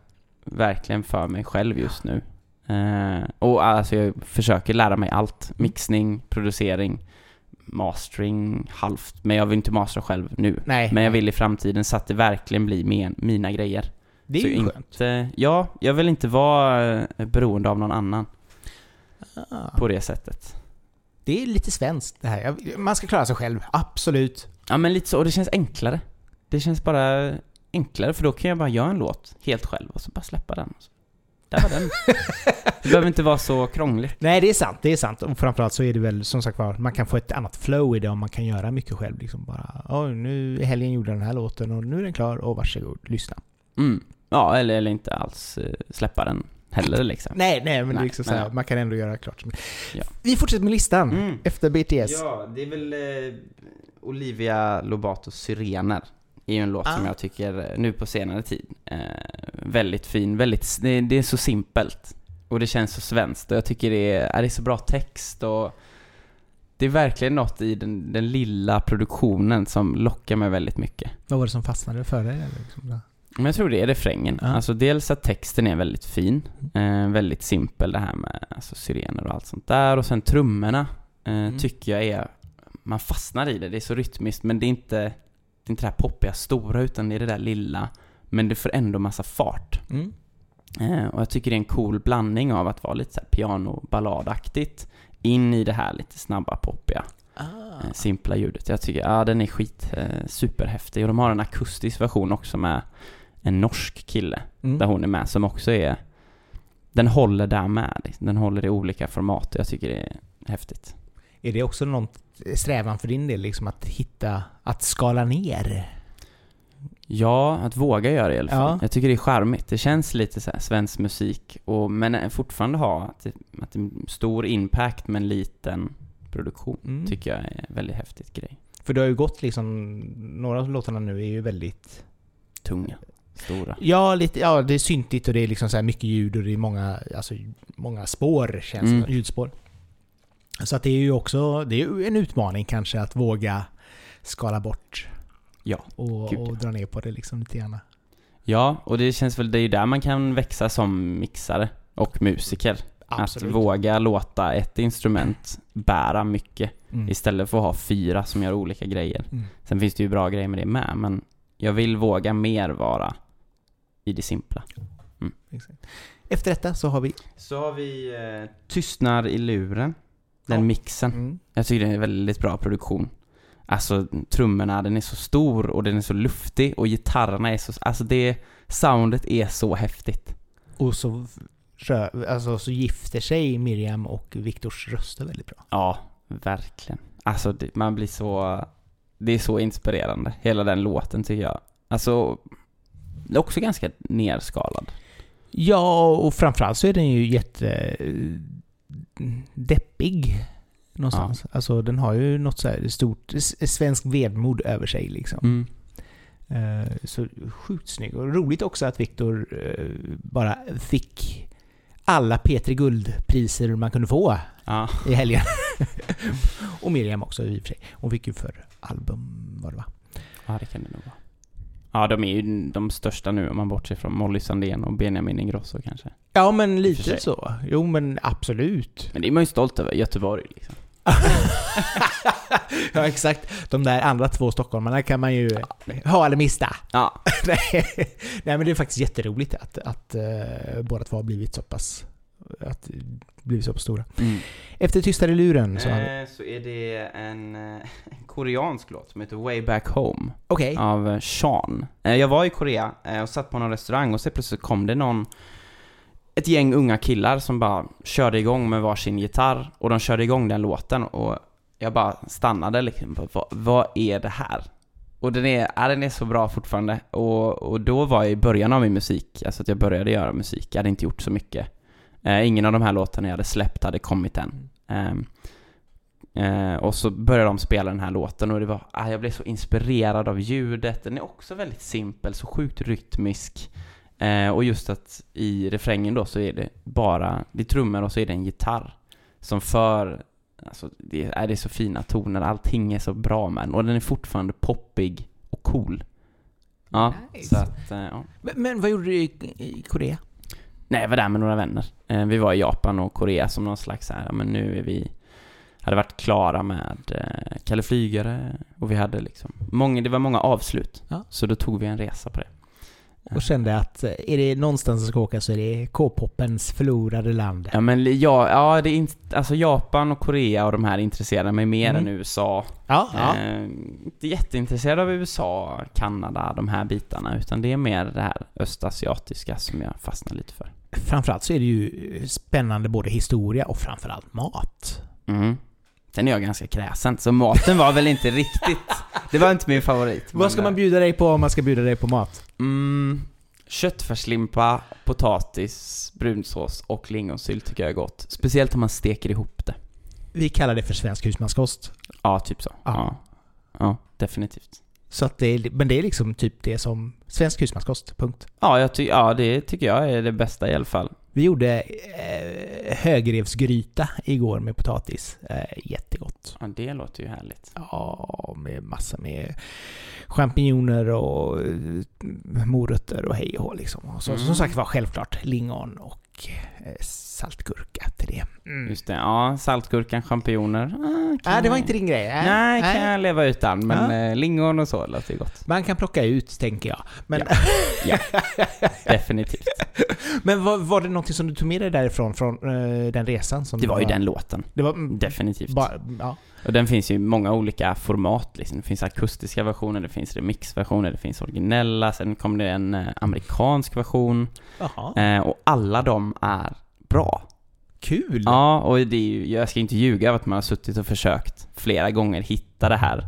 Speaker 2: verkligen för mig själv just nu. Eh, och alltså jag försöker lära mig allt. Mixning, producering, mastering, halvt. Men jag vill inte mastra själv nu.
Speaker 1: Nej.
Speaker 2: Men jag vill i framtiden så att det verkligen blir min, mina grejer.
Speaker 1: Det är
Speaker 2: så
Speaker 1: ju
Speaker 2: inte,
Speaker 1: skönt.
Speaker 2: Ja, jag vill inte vara eh, beroende av någon annan
Speaker 1: Ah.
Speaker 2: på det sättet.
Speaker 1: Det är lite svenskt det här. Man ska klara sig själv, absolut.
Speaker 2: Ja men lite så, och det känns enklare. Det känns bara enklare för då kan jag bara göra en låt helt själv och så bara släppa den. Där var den. Det behöver inte vara så krångligt.
Speaker 1: Nej, det är sant. Det är sant. Och framförallt så är det väl som sagt var, man kan få ett annat flow i det om man kan göra mycket själv. Liksom bara, oj, nu i helgen gjorde jag den här låten och nu är den klar och varsågod, lyssna.
Speaker 2: Mm. Ja, eller, eller inte alls eh, släppa den heller liksom.
Speaker 1: Nej, nej, men det är
Speaker 2: Nej,
Speaker 1: liksom
Speaker 2: men
Speaker 1: så här, man kan ändå göra klart.
Speaker 2: Ja.
Speaker 1: Vi fortsätter med listan.
Speaker 2: Mm.
Speaker 1: Efter BTS.
Speaker 2: Ja, det är väl eh, Olivia Lobatos Syrener. är ju en låt som
Speaker 1: Ah.
Speaker 2: jag tycker, eh, nu på senare tid, eh, väldigt fin. Väldigt, det, det är så simpelt. Och det känns så svenskt. Och jag tycker det är, det är så bra text och det är verkligen något i den, den lilla produktionen som lockar mig väldigt mycket.
Speaker 1: Vad var det som fastnade för dig? eller Liksom?
Speaker 2: Men jag tror det är refrängen.
Speaker 1: Ja.
Speaker 2: Alltså dels att texten är väldigt fin, eh, väldigt simpel det här med alltså, syrener och allt sånt där. Och sen trummorna eh,
Speaker 1: Mm.
Speaker 2: tycker jag är, man fastnar i det. Det är så rytmiskt men det är inte, det är inte det här poppiga stora utan det är det där lilla. Men det får ändå massa fart.
Speaker 1: Mm.
Speaker 2: Eh, och jag tycker det är en cool blandning av att vara lite så här piano-balladaktigt in i det här lite snabba poppiga
Speaker 1: Ah.
Speaker 2: eh, simpla ljudet. Jag tycker, ja den är skit, eh, superhäftig. Och de har en akustisk version också med en norsk kille,
Speaker 1: Mm.
Speaker 2: där hon är med, som också är, den håller där med. Den håller i olika format. Jag tycker det är häftigt.
Speaker 1: Är det också någon strävan för din del, liksom att hitta, att skala ner?
Speaker 2: Ja, att våga göra det i alla fall.
Speaker 1: Ja.
Speaker 2: Jag tycker det är charmigt. Det känns lite så svensk musik, och, men fortfarande ha att det, att det är en stor impact med en liten produktion.
Speaker 1: Mm.
Speaker 2: Tycker jag är en väldigt häftigt grej.
Speaker 1: För det har ju gått liksom, några av låtarna nu är ju väldigt
Speaker 2: Tunga, stora.
Speaker 1: Ja, lite, ja, det är syntigt och det är liksom så mycket ljud och det är många, alltså, många spår, känns
Speaker 2: Mm.
Speaker 1: det, ljudspår. Så att det är ju också, det är en utmaning kanske att våga skala bort
Speaker 2: Ja,
Speaker 1: och,
Speaker 2: gud,
Speaker 1: och
Speaker 2: ja.
Speaker 1: dra ner på det liksom lite grann.
Speaker 2: Ja, och det känns väl, det är ju där man kan växa som mixare och musiker. Att våga låta ett instrument bära mycket
Speaker 1: Mm.
Speaker 2: istället för att ha fyra som gör olika grejer.
Speaker 1: Mm.
Speaker 2: Sen finns det ju bra grejer med det med, men jag vill våga mer vara i det simpla.
Speaker 1: Exakt. Efter detta så har vi...
Speaker 2: Så har vi eh, Tystnad i luren. Den
Speaker 1: Ja.
Speaker 2: mixen.
Speaker 1: Mm.
Speaker 2: Jag tycker det är en väldigt bra produktion. Alltså trummorna, den är så stor och den är så luftig och gitarrerna är så... Alltså det... Soundet är så häftigt.
Speaker 1: Och så, alltså, så gifter sig Miriam och Viktors röster väldigt bra.
Speaker 2: Ja, verkligen. Alltså det, man blir så... Det är så inspirerande, hela den låten tycker jag. Alltså, också ganska nerskalad.
Speaker 1: Ja, och framförallt så är den ju jätte... deppig. Någonstans. Alltså den har ju något så här stort svensk vedmod över sig liksom.
Speaker 2: Mm.
Speaker 1: Eh, Så sjukt snygg. Och roligt också att Viktor eh, bara fick alla P3 Guldpriser man kunde få
Speaker 2: Ja.
Speaker 1: i helgen. och Miriam också i och för sig. Hon fick ju för album, vad det var.
Speaker 2: ja, det kan det nog vara. Ja, de är ju de största nu om man bortser från Molly Sandén och Benjamin Ingrosso kanske.
Speaker 1: Ja men lite så. Jo men absolut.
Speaker 2: Men det är man ju stolt över, Göteborg liksom.
Speaker 1: ja exakt. De där andra två stockholmarna kan man ju ha eller mista.
Speaker 2: Ja,
Speaker 1: Nej, men det är faktiskt jätteroligt att, att uh, båda två har blivit så pass att blivit så pass stora.
Speaker 2: mm.
Speaker 1: Efter Tystare luren så
Speaker 2: eh, så är det en, eh, en koreansk låt som heter Way Back Home.
Speaker 1: Okej.
Speaker 2: av eh, Sean. Eh, Jag var i Korea och satt på någon restaurang och så plötsligt kom det någon ett gäng unga killar som bara körde igång med varsin gitarr och de körde igång den låten och jag bara stannade liksom. Vad, vad är det här? Och den är, ja, den är så bra fortfarande. Och, och då var jag i början av min musik, alltså att jag började göra musik. Jag hade inte gjort så mycket. Eh, ingen av de här låtarna jag hade släppt hade kommit än. Ehm, eh, och så började de spela den här låten och det var, ah, jag blev så inspirerad av ljudet. Den är också väldigt simpel, så sjukt rytmisk. Eh, och just att i refrängen då så är det bara, det är trummor och så är det en gitarr. Som för, alltså det är, det är så fina toner, allting är så bra med den. Och den är fortfarande poppig och cool. Ja,
Speaker 1: Nice.
Speaker 2: så att, eh, ja.
Speaker 1: Men, men vad gjorde du i, i Korea?
Speaker 2: Nej, jag var där med några vänner. Eh, vi var i Japan och Korea som någon slags så här, men nu är vi hade varit klara med eh, Kalle Flygare och vi hade liksom många, det var många avslut.
Speaker 1: Ja.
Speaker 2: Så då tog vi en resa på det.
Speaker 1: Och kände att eh, är det någonstans jag ska åka så är det K-popens förlorade land.
Speaker 2: Ja men ja, ja det är inte, alltså Japan och Korea och de här intresserar mig mer
Speaker 1: Mm.
Speaker 2: än USA.
Speaker 1: Ja, ja.
Speaker 2: Eh, inte jätteintresserad av USA, Kanada, de här bitarna, utan det är mer det här östasiatiska som jag fastnar lite för.
Speaker 1: Framförallt så är det ju spännande både historia och framförallt mat.
Speaker 2: Mm. Sen är jag ganska kräsen, så maten var väl inte riktigt... Det var inte min favorit.
Speaker 1: Vad ska man
Speaker 2: eh,
Speaker 1: bjuda dig på om man ska bjuda dig på mat?
Speaker 2: Mm, köttfärslimpa, potatis, brunsås och lingonsylt tycker jag är gott. Speciellt om man steker ihop det.
Speaker 1: Vi kallar det för svensk husmanskost.
Speaker 2: Ja, typ så.
Speaker 1: Ja.
Speaker 2: Ja, ja definitivt.
Speaker 1: Så att det är, men det är liksom typ det som svensk husmanskost, punkt.
Speaker 2: Ja, jag ty- ja, det tycker jag är det bästa i alla fall.
Speaker 1: Vi gjorde eh, högrevsgryta igår med potatis. Eh, jättegott.
Speaker 2: Ja, det låter ju härligt.
Speaker 1: Ja, med massa med champinjoner och eh, morötter och hej och liksom. Och så,
Speaker 2: Mm.
Speaker 1: Som sagt var självklart lingon och eh, saltgurka till det. Mm.
Speaker 2: Just det, ja, saltgurkan, champinjoner. Ah,
Speaker 1: Nej, det var inte din grej. Nej,
Speaker 2: Nej, kan
Speaker 1: nej.
Speaker 2: jag leva utan, men
Speaker 1: Ja.
Speaker 2: lingon och så låter ju gott.
Speaker 1: Man kan plocka ut, tänker jag. Men,
Speaker 2: Definitivt.
Speaker 1: men var, var det någonting som du tog med dig därifrån, från eh, den resan? Som
Speaker 2: Det var ju
Speaker 1: var-
Speaker 2: den låten.
Speaker 1: Det var...
Speaker 2: Definitivt.
Speaker 1: Bara, ja.
Speaker 2: Och den finns ju i många olika format liksom. Det finns akustiska versioner, det finns remixversioner, det finns originella, sen kom det en eh, amerikansk version. Eh, och alla de är bra.
Speaker 1: Kul!
Speaker 2: Ja, och det är ju, jag ska inte ljuga över att man har suttit och försökt flera gånger hitta det här.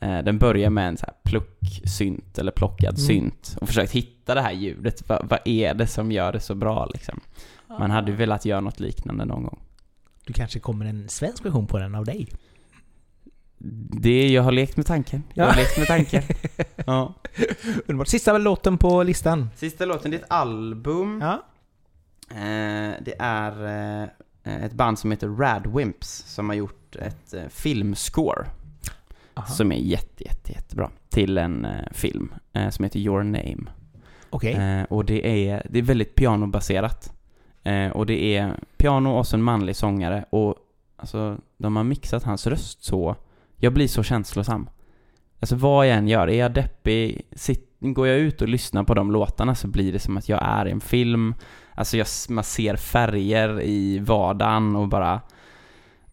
Speaker 2: Eh, den börjar med en så här plucksynt, eller plockad
Speaker 1: Mm.
Speaker 2: synt, och försökt hitta det här ljudet. Va, vad är det som gör det så bra liksom? Man hade ju velat göra något liknande någon gång.
Speaker 1: Du kanske kommer en svensk version på den av dig?
Speaker 2: Det, jag har lekt med tanken. Jag har
Speaker 1: Ja.
Speaker 2: lekt med tanken. ja.
Speaker 1: Underbart. Sista låten på listan.
Speaker 2: Sista låten, det är ett album.
Speaker 1: Ja.
Speaker 2: Eh, det är eh, ett band som heter Radwimps som har gjort ett eh, filmscore
Speaker 1: Aha.
Speaker 2: som är jätte, jätte, jättebra till en eh, film eh, som heter Your Name.
Speaker 1: Okej.
Speaker 2: Eh, och det är, det är väldigt pianobaserat. Eh, och det är piano och så en manlig sångare och alltså de har mixat hans röst så, jag blir så känslosam. Alltså vad jag än gör, är jag deppig, går jag ut och lyssnar på de låtarna så blir det som att jag är i en film. Alltså jag, man ser färger i vardagen och bara...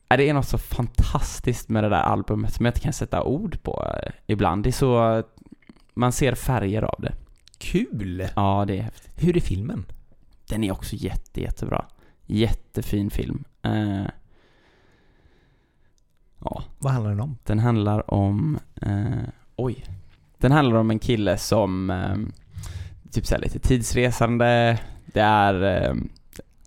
Speaker 2: Äh, det är något så fantastiskt med det där albumet som jag inte kan sätta ord på eh, ibland. Det är så... Man ser färger av det.
Speaker 1: Kul!
Speaker 2: Ja, det är häftigt.
Speaker 1: Hur är filmen?
Speaker 2: Den är också jätte, jättebra. Jättefin film. Ja,
Speaker 1: Vad handlar den om?
Speaker 2: den handlar om... Eh, oj. Den handlar om en kille som... Eh, typ såhär lite tidsresande. Det är... Eh,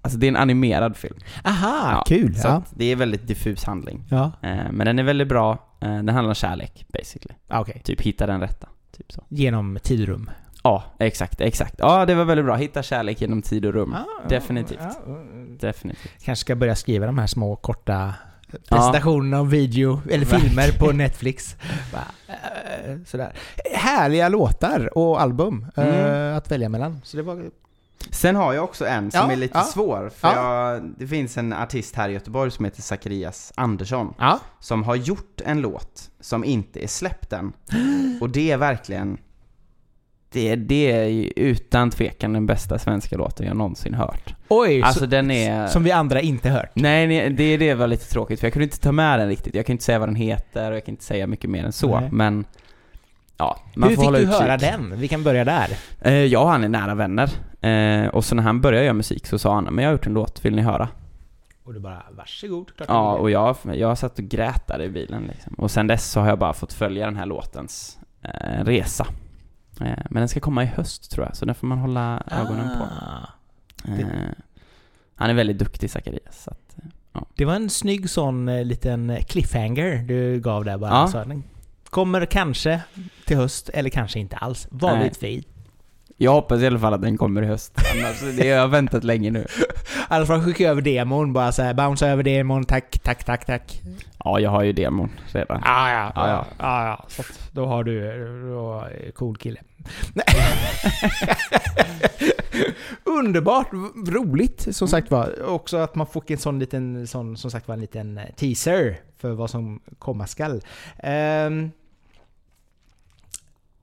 Speaker 2: alltså det är en animerad film.
Speaker 1: Aha,
Speaker 2: Ja,
Speaker 1: kul!
Speaker 2: Så
Speaker 1: Ja.
Speaker 2: det är väldigt diffus handling.
Speaker 1: ja.
Speaker 2: Eh, men den är väldigt bra. Eh, den handlar om kärlek, basically.
Speaker 1: Ah, Okej.
Speaker 2: Typ hitta den rätta. Typ så.
Speaker 1: Genom tidrum.
Speaker 2: Ja, exakt, exakt. Ja, det var väldigt bra. Hitta kärlek genom tid och rum.
Speaker 1: Ah,
Speaker 2: Definitivt.
Speaker 1: ja,
Speaker 2: Definitivt.
Speaker 1: Kanske ska börja skriva de här små korta presentationerna av video, eller filmer på Netflix. Eh, Sådär. Härliga låtar och album eh,
Speaker 2: Mm.
Speaker 1: att välja mellan. Så det var...
Speaker 2: Sen har jag också en som
Speaker 1: Ja,
Speaker 2: är lite
Speaker 1: ja.
Speaker 2: svår, för
Speaker 1: Ja.
Speaker 2: jag, det finns en artist här i Göteborg som heter Zacharias Andersson, som har gjort en låt som inte är släppt än. Och det är verkligen, det, det är utan tvekan den bästa svenska låten jag någonsin hört.
Speaker 1: Oj!
Speaker 2: Alltså
Speaker 1: så,
Speaker 2: den är...
Speaker 1: Som vi andra inte hört.
Speaker 2: Nej, nej, det, det var lite tråkigt för jag kunde inte ta med den riktigt. Jag kan inte säga vad den heter och jag kan inte säga mycket mer än så,
Speaker 1: Nej.
Speaker 2: men ja, man
Speaker 1: Hur
Speaker 2: får
Speaker 1: fick du
Speaker 2: utkik.
Speaker 1: höra den? Vi kan börja där.
Speaker 2: Eh, jag och han är nära vänner. Eh, och så när han började göra musik så sa han men jag har gjort en låt, vill ni höra?
Speaker 1: Och du bara, varsågod. Klart
Speaker 2: Ja, och jag, jag satt och grät där i bilen liksom. Och sen dess så har jag bara fått följa den här låtens eh, resa. Eh, men den ska komma i höst tror jag, så den får man hålla ögonen på.
Speaker 1: Ah.
Speaker 2: Eh, han är väldigt duktig Zacharias, så att, eh,
Speaker 1: Det var en snygg sån liten cliffhanger du gav där bara.
Speaker 2: Ja.
Speaker 1: Så den kommer kanske till höst, eller kanske inte alls. Vad vet vi?
Speaker 2: Jag hoppas i alla fall att den kommer i höst. Annars, det har jag väntat länge nu.
Speaker 1: Alla får skicka över demon, bara såhär, bounce över demon, tack, tack, tack, tack.
Speaker 2: Ja, jag har ju demon redan.
Speaker 1: Ah, ja,
Speaker 2: Ja, ja.
Speaker 1: ja, ja. Så att då har du, då cool kille. Underbart, roligt som sagt var. Också att man får en sån liten, sån, som sagt var en liten teaser för vad som komma skall. Ehm,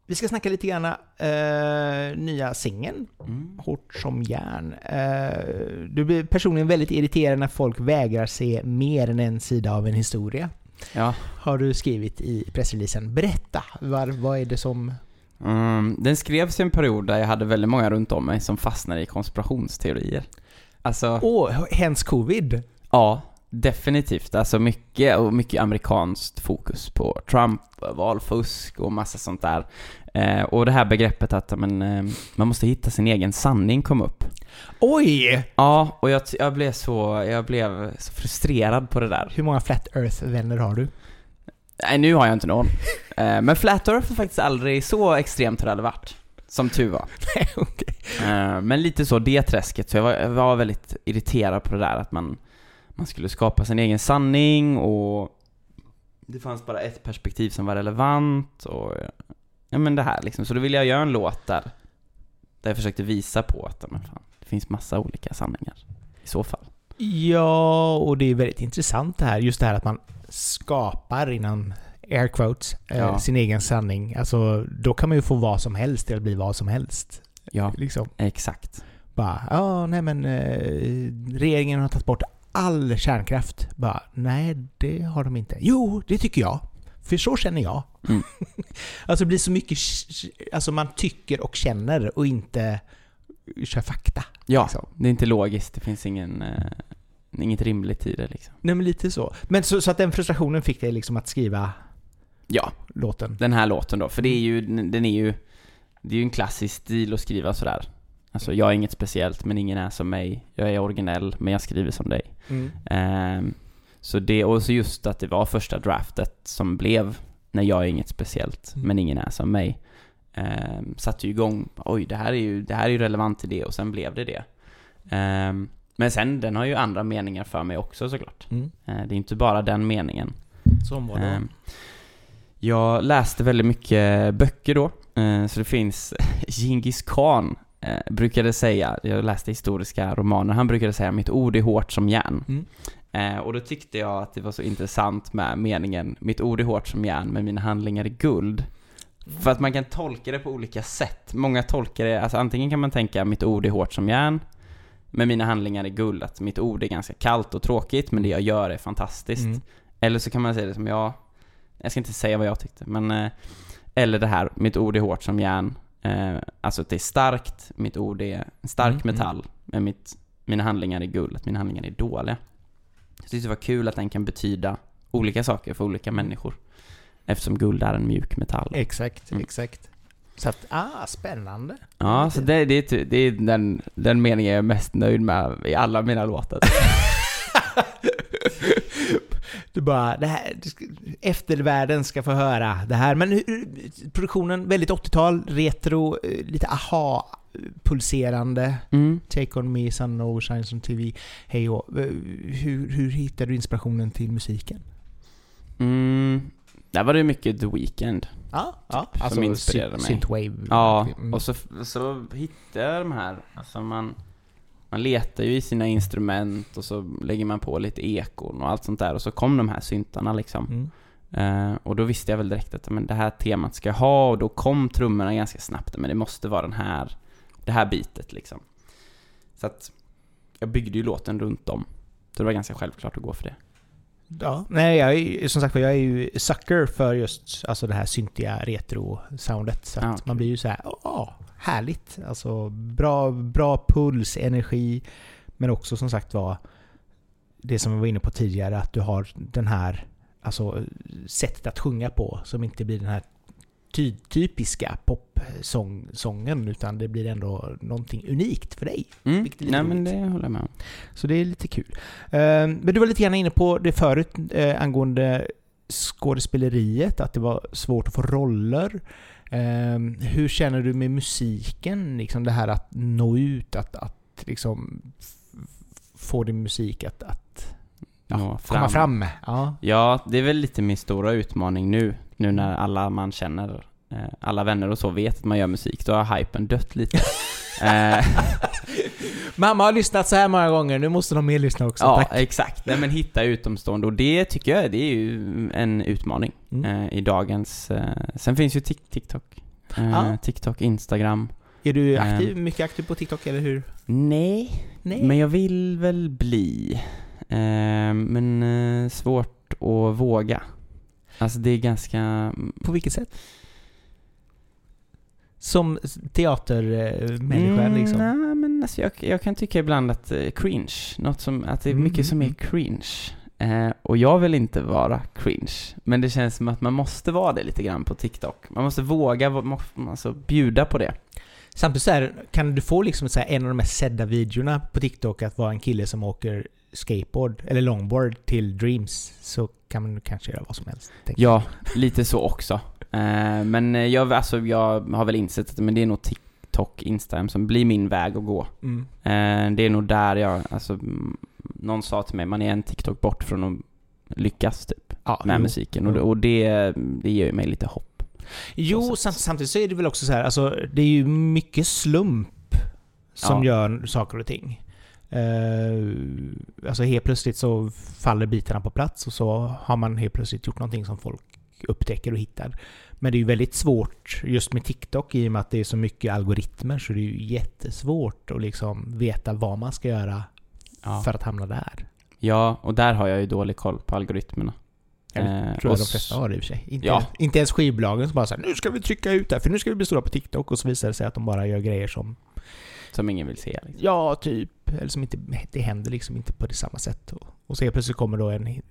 Speaker 1: vi ska snacka lite grann eh, nya singeln,
Speaker 2: Mm.
Speaker 1: Hårt som järn. Eh, du blir personligen väldigt irriterad när folk vägrar se mer än en sida av en historia.
Speaker 2: Ja.
Speaker 1: Har du skrivit i pressreleasen. Berätta, var, vad är det som...
Speaker 2: Mm, den skrevs i en period där jag hade väldigt många runt om mig som fastnade i konspirationsteorier. Alltså,
Speaker 1: Åh, hens covid!
Speaker 2: ja, definitivt. Alltså mycket, och mycket amerikanskt fokus på Trump, valfusk och massa sånt där. Eh, och det här begreppet att men, eh, man måste hitta sin egen sanning kom upp.
Speaker 1: Oj!
Speaker 2: Ja, och jag, jag blev så, jag blev så frustrerad på det där.
Speaker 1: Hur många Flat Earth-vänner har du?
Speaker 2: Nej, nu har jag inte någon. Eh, men Flat Earth har faktiskt aldrig så extremt hur det hade varit. Som tur var.
Speaker 1: Nej, okej.
Speaker 2: Eh, Men lite så, det träsket. Så jag var, jag var väldigt irriterad på det där att man, man skulle skapa sin egen sanning och det fanns bara ett perspektiv som var relevant och ja men det här liksom. Så då ville jag göra en låt där, där jag försökte visa på att men fan, det finns massa olika sanningar. I så fall.
Speaker 1: Ja, och det är väldigt intressant det här. Just det här att man skapar inom air quotes eh,
Speaker 2: Ja.
Speaker 1: sin egen sanning. Alltså, då kan man ju få vad som helst att bli vad som helst.
Speaker 2: Ja,
Speaker 1: Liksom.
Speaker 2: exakt.
Speaker 1: Bara, ja, nej men eh, regeringen har tagit bort all kärnkraft. Bara, nej det har de inte. Jo, det tycker jag. För så känner jag.
Speaker 2: Mm.
Speaker 1: alltså det blir så mycket, alltså man tycker och känner och inte kör fakta.
Speaker 2: Ja,
Speaker 1: Liksom.
Speaker 2: det är inte logiskt. Det finns ingen, eh, inget rimligt i det liksom.
Speaker 1: Nej men lite så. Men så, så att den frustrationen fick dig liksom att skriva
Speaker 2: Ja,
Speaker 1: låten?
Speaker 2: den här låten då. För det är ju, den är ju, det är ju en klassisk stil att skriva sådär. Alltså jag är inget speciellt, men ingen är som mig. Jag är originell, men jag skriver som dig.
Speaker 1: Mm.
Speaker 2: Ehm, så det, och så just att det var första draftet som blev när jag är inget speciellt,
Speaker 1: Mm.
Speaker 2: men ingen är som mig. Um, satte ju igång, oj det här är ju, det här är ju relevant till det och sen blev det det. Ehm, men sen, den har ju andra meningar för mig också såklart.
Speaker 1: Mm.
Speaker 2: Eh, det är inte bara den meningen.
Speaker 1: Som var?
Speaker 2: Ehm, jag läste väldigt mycket böcker då, eh, så det finns Genghis khan eh, brukade säga, jag läste historiska romaner, han brukade säga mitt ord är hårt som järn.
Speaker 1: Mm.
Speaker 2: Eh, och då tyckte jag att det var så intressant med meningen mitt ord är hårt som järn men mina handlingar är guld. För att man kan tolka det på olika sätt. Många tolkar det, alltså antingen kan man tänka mitt ord är hårt som järn, men mina handlingar är guld. Att mitt ord är ganska kallt och tråkigt, men det jag gör är fantastiskt.
Speaker 1: Mm.
Speaker 2: Eller så kan man säga det som jag, jag ska inte säga vad jag tyckte, men eh, Eller det här, mitt ord är hårt som järn. Eh, alltså att det är starkt, mitt ord är en stark
Speaker 1: Mm, mm.
Speaker 2: metall, men mitt, mina handlingar är guld, att mina handlingar är dåliga. Jag tyckte det var kul att den kan betyda olika saker för olika människor. Eftersom guld är en mjuk metall.
Speaker 1: Exakt,
Speaker 2: Mm.
Speaker 1: exakt. Så att, ah, spännande.
Speaker 2: Ja, så det, det, är det är den, den meningen jag är mest nöjd med i alla mina låtar.
Speaker 1: Du bara, det här, eftervärlden ska få höra det här. Men hur, produktionen, väldigt 80-tal, retro, eh, lite aha-pulserande.
Speaker 2: Mm.
Speaker 1: Take On Me, Sun No Shines on TV, hej och, eh, hur, hur hittade du inspirationen till musiken?
Speaker 2: Mm. Där var det mycket The Weeknd.
Speaker 1: Ja, ja.
Speaker 2: som
Speaker 1: Alltså
Speaker 2: inspirerade mig.
Speaker 1: synthwave.
Speaker 2: Ja,
Speaker 1: Mm.
Speaker 2: och så, så hittade jag de här, alltså man, man letar ju i sina instrument och så lägger man på lite ekon och allt sånt där och så kom de här syntarna liksom.
Speaker 1: Mm.
Speaker 2: Eh, och då visste jag väl direkt att men det här temat ska jag ha och då kom trummorna ganska snabbt, men det måste vara den här, det här bitet liksom. Så att jag byggde ju låten runt om. Så det var ganska självklart att gå för det.
Speaker 1: Ja, nej jag är, som sagt jag är ju sucker för just alltså det här syntiga retro-soundet. Så
Speaker 2: Ja,
Speaker 1: man
Speaker 2: kul.
Speaker 1: blir ju så här, ja, härligt. Alltså bra, bra puls, energi. Men också som sagt var, det som vi var inne på tidigare, att du har den här, alltså sättet att sjunga på som inte blir den här ty typiska popsången utan det blir ändå någonting unikt för dig.
Speaker 2: Mm. Nej men det håller jag med om.
Speaker 1: Så det är lite kul. Eh, Men du var lite grann inne på det förut eh, angående skådespeleriet, att det var svårt att få roller. Eh, Hur känner du med musiken? Liksom det här att nå ut, att, att liksom få din musik att, att
Speaker 2: Nå
Speaker 1: komma fram. Ja.
Speaker 2: Ja, det är väl lite min stora utmaning nu, nu när alla man känner, eh, alla vänner och så vet att man gör musik, då har hypen dött lite. eh,
Speaker 1: Mamma har lyssnat så här många gånger, nu måste de mer lyssna också.
Speaker 2: ja,
Speaker 1: Tack.
Speaker 2: exakt. Nej men hitta utomstående och det tycker jag, det är ju en utmaning
Speaker 1: Mm.
Speaker 2: eh, i dagens... Sen finns ju Tik- TikTok.
Speaker 1: Ja.
Speaker 2: TikTok, Instagram.
Speaker 1: Är du aktiv, mycket aktiv på TikTok, eller hur?
Speaker 2: Nej,
Speaker 1: Nej.
Speaker 2: men jag vill väl bli. Men svårt att våga. Alltså det är ganska...
Speaker 1: På vilket sätt? Som teatermänniska
Speaker 2: Mm,
Speaker 1: liksom?
Speaker 2: Nej, men alltså jag, jag kan tycka ibland att eh, cringe, något som, att det är
Speaker 1: Mm,
Speaker 2: mycket som är
Speaker 1: mm.
Speaker 2: cringe. Eh, och jag vill inte vara cringe, men det känns som att man måste vara det lite grann på TikTok. Man måste våga, må- alltså bjuda på det.
Speaker 1: Samtidigt så här, kan du få liksom så en av de mest sedda videorna på TikTok att vara en kille som åker skateboard eller longboard till Dreams så kan man kanske göra vad som helst.
Speaker 2: Ja, lite så också. Eh, men jag, alltså, jag har väl insett att men det är nog TikTok, Instagram som blir min väg att gå.
Speaker 1: Mm.
Speaker 2: Eh, det är nog där jag, alltså, någon sa till mig, man är en TikTok bort från att lyckas typ
Speaker 1: Ja,
Speaker 2: med
Speaker 1: jo.
Speaker 2: musiken och, det- och det, det ger ju mig lite hopp.
Speaker 1: Jo, samtidigt så är det väl också så här, alltså det är ju mycket slump som
Speaker 2: Ja.
Speaker 1: gör saker och ting. Uh, alltså helt plötsligt så faller bitarna på plats och så har man helt plötsligt gjort någonting som folk upptäcker och hittar. Men det är ju väldigt svårt just med TikTok i och med att det är så mycket algoritmer så det är ju jättesvårt att liksom veta vad man ska göra
Speaker 2: Ja.
Speaker 1: för att hamna där.
Speaker 2: Ja, och där har jag ju dålig koll på algoritmerna.
Speaker 1: Eller
Speaker 2: Eh,
Speaker 1: tror jag de flesta har det i och för sig. Inte,
Speaker 2: Ja.
Speaker 1: inte ens skivbolagen som bara säger nu ska vi trycka ut det här för nu ska vi bli stora på TikTok och så visar det sig att de bara gör grejer som
Speaker 2: Som ingen vill se. Liksom.
Speaker 1: Ja, typ. Eller som inte, det händer liksom inte på det samma sätt. Och, och så helt plötsligt kommer då en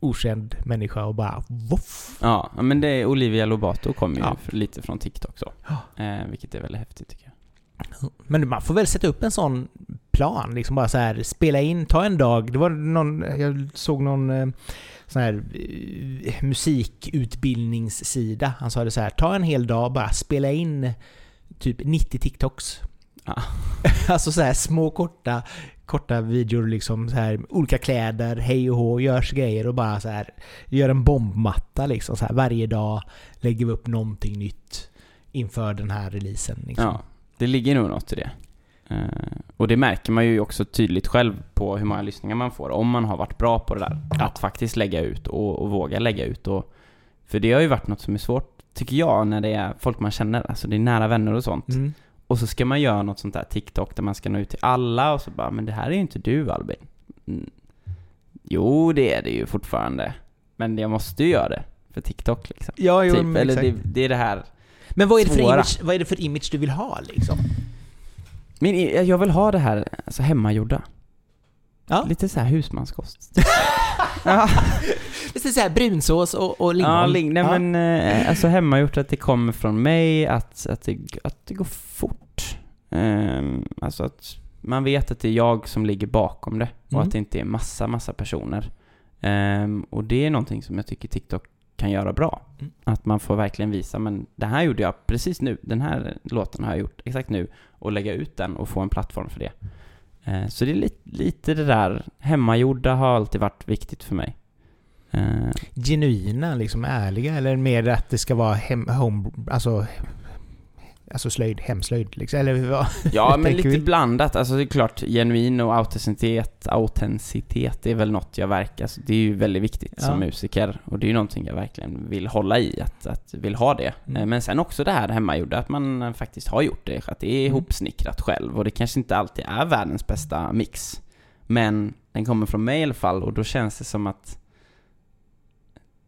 Speaker 1: okänd människa och bara voff.
Speaker 2: Ja, men det är Olivia Lobato kommer ju
Speaker 1: Ja.
Speaker 2: lite från TikTok så.
Speaker 1: Ja.
Speaker 2: Eh, vilket är väldigt häftigt tycker jag.
Speaker 1: Men man får väl sätta upp en sån plan, liksom bara så här spela in, ta en dag. Det var någon, jag såg någon eh, sån här eh, musikutbildningssida. Han sa det så här, ta en hel dag, bara spela in typ 90 TikToks.
Speaker 2: Ja.
Speaker 1: alltså så här små korta, korta videor liksom så här, olika kläder, hej och hå, görs grejer och bara så här gör en bombmatta liksom så här varje dag lägger vi upp någonting nytt inför den här releasen liksom.
Speaker 2: Ja, det ligger nog något i det. Eh, och det märker man ju också tydligt själv på hur många lyssningar man får, om man har varit bra på det där. Att faktiskt lägga ut och, och våga lägga ut. Och, för det har ju varit något som är svårt tycker jag, när det är folk man känner, alltså det är nära vänner och sånt.
Speaker 1: Mm.
Speaker 2: Och så ska man göra något sånt där TikTok där man ska nå ut till alla och så bara, men det här är ju inte du Albin. Mm. Jo, det är det ju fortfarande. Men jag måste ju göra det för TikTok liksom.
Speaker 1: Ja, jo,
Speaker 2: typ.
Speaker 1: men
Speaker 2: Eller
Speaker 1: exakt.
Speaker 2: det, det är det här.
Speaker 1: Men vad är, det för
Speaker 2: svåra.
Speaker 1: image, vad är det för image du vill ha liksom?
Speaker 2: Men i- jag vill ha det här, alltså hemmagjorda.
Speaker 1: Ja.
Speaker 2: Lite så här husmanskost. ja,
Speaker 1: Det är så här brunsås och, och lingon.
Speaker 2: ja, ling, nej
Speaker 1: Ja.
Speaker 2: men eh, alltså hemmagjort att det kommer från mig, att, att, det, att det går fort. Ehm, alltså att man vet att det är jag som ligger bakom det och
Speaker 1: Mm.
Speaker 2: att det inte är massa, massa personer. Ehm, och det är någonting som jag tycker TikTok kan göra bra.
Speaker 1: Mm.
Speaker 2: Att man får verkligen visa, men det här gjorde jag precis nu. Den här låten har jag gjort exakt nu. Och lägga ut den och få en plattform för det. Eh, så det är lite, lite det där, hemmagjorda har alltid varit viktigt för mig. Eh,
Speaker 1: Genuina, liksom ärliga, eller mer att det ska vara hem, home, alltså, alltså slöjd, hemslöjd liksom, eller vad?
Speaker 2: ja, men lite
Speaker 1: vi.
Speaker 2: blandat. Alltså det är klart, genuin och autenticitet, autenticitet är väl något jag verkar, alltså, det är ju väldigt viktigt
Speaker 1: Ja.
Speaker 2: som musiker. Och det är ju någonting jag verkligen vill hålla i, att, att vill ha det.
Speaker 1: Mm.
Speaker 2: Eh, Men sen också det här hemmagjorda, att man faktiskt har gjort det, att det är
Speaker 1: Mm.
Speaker 2: ihopsnickrat själv. Och det kanske inte alltid är världens bästa mix. Men den kommer från mig i alla fall, och då känns det som att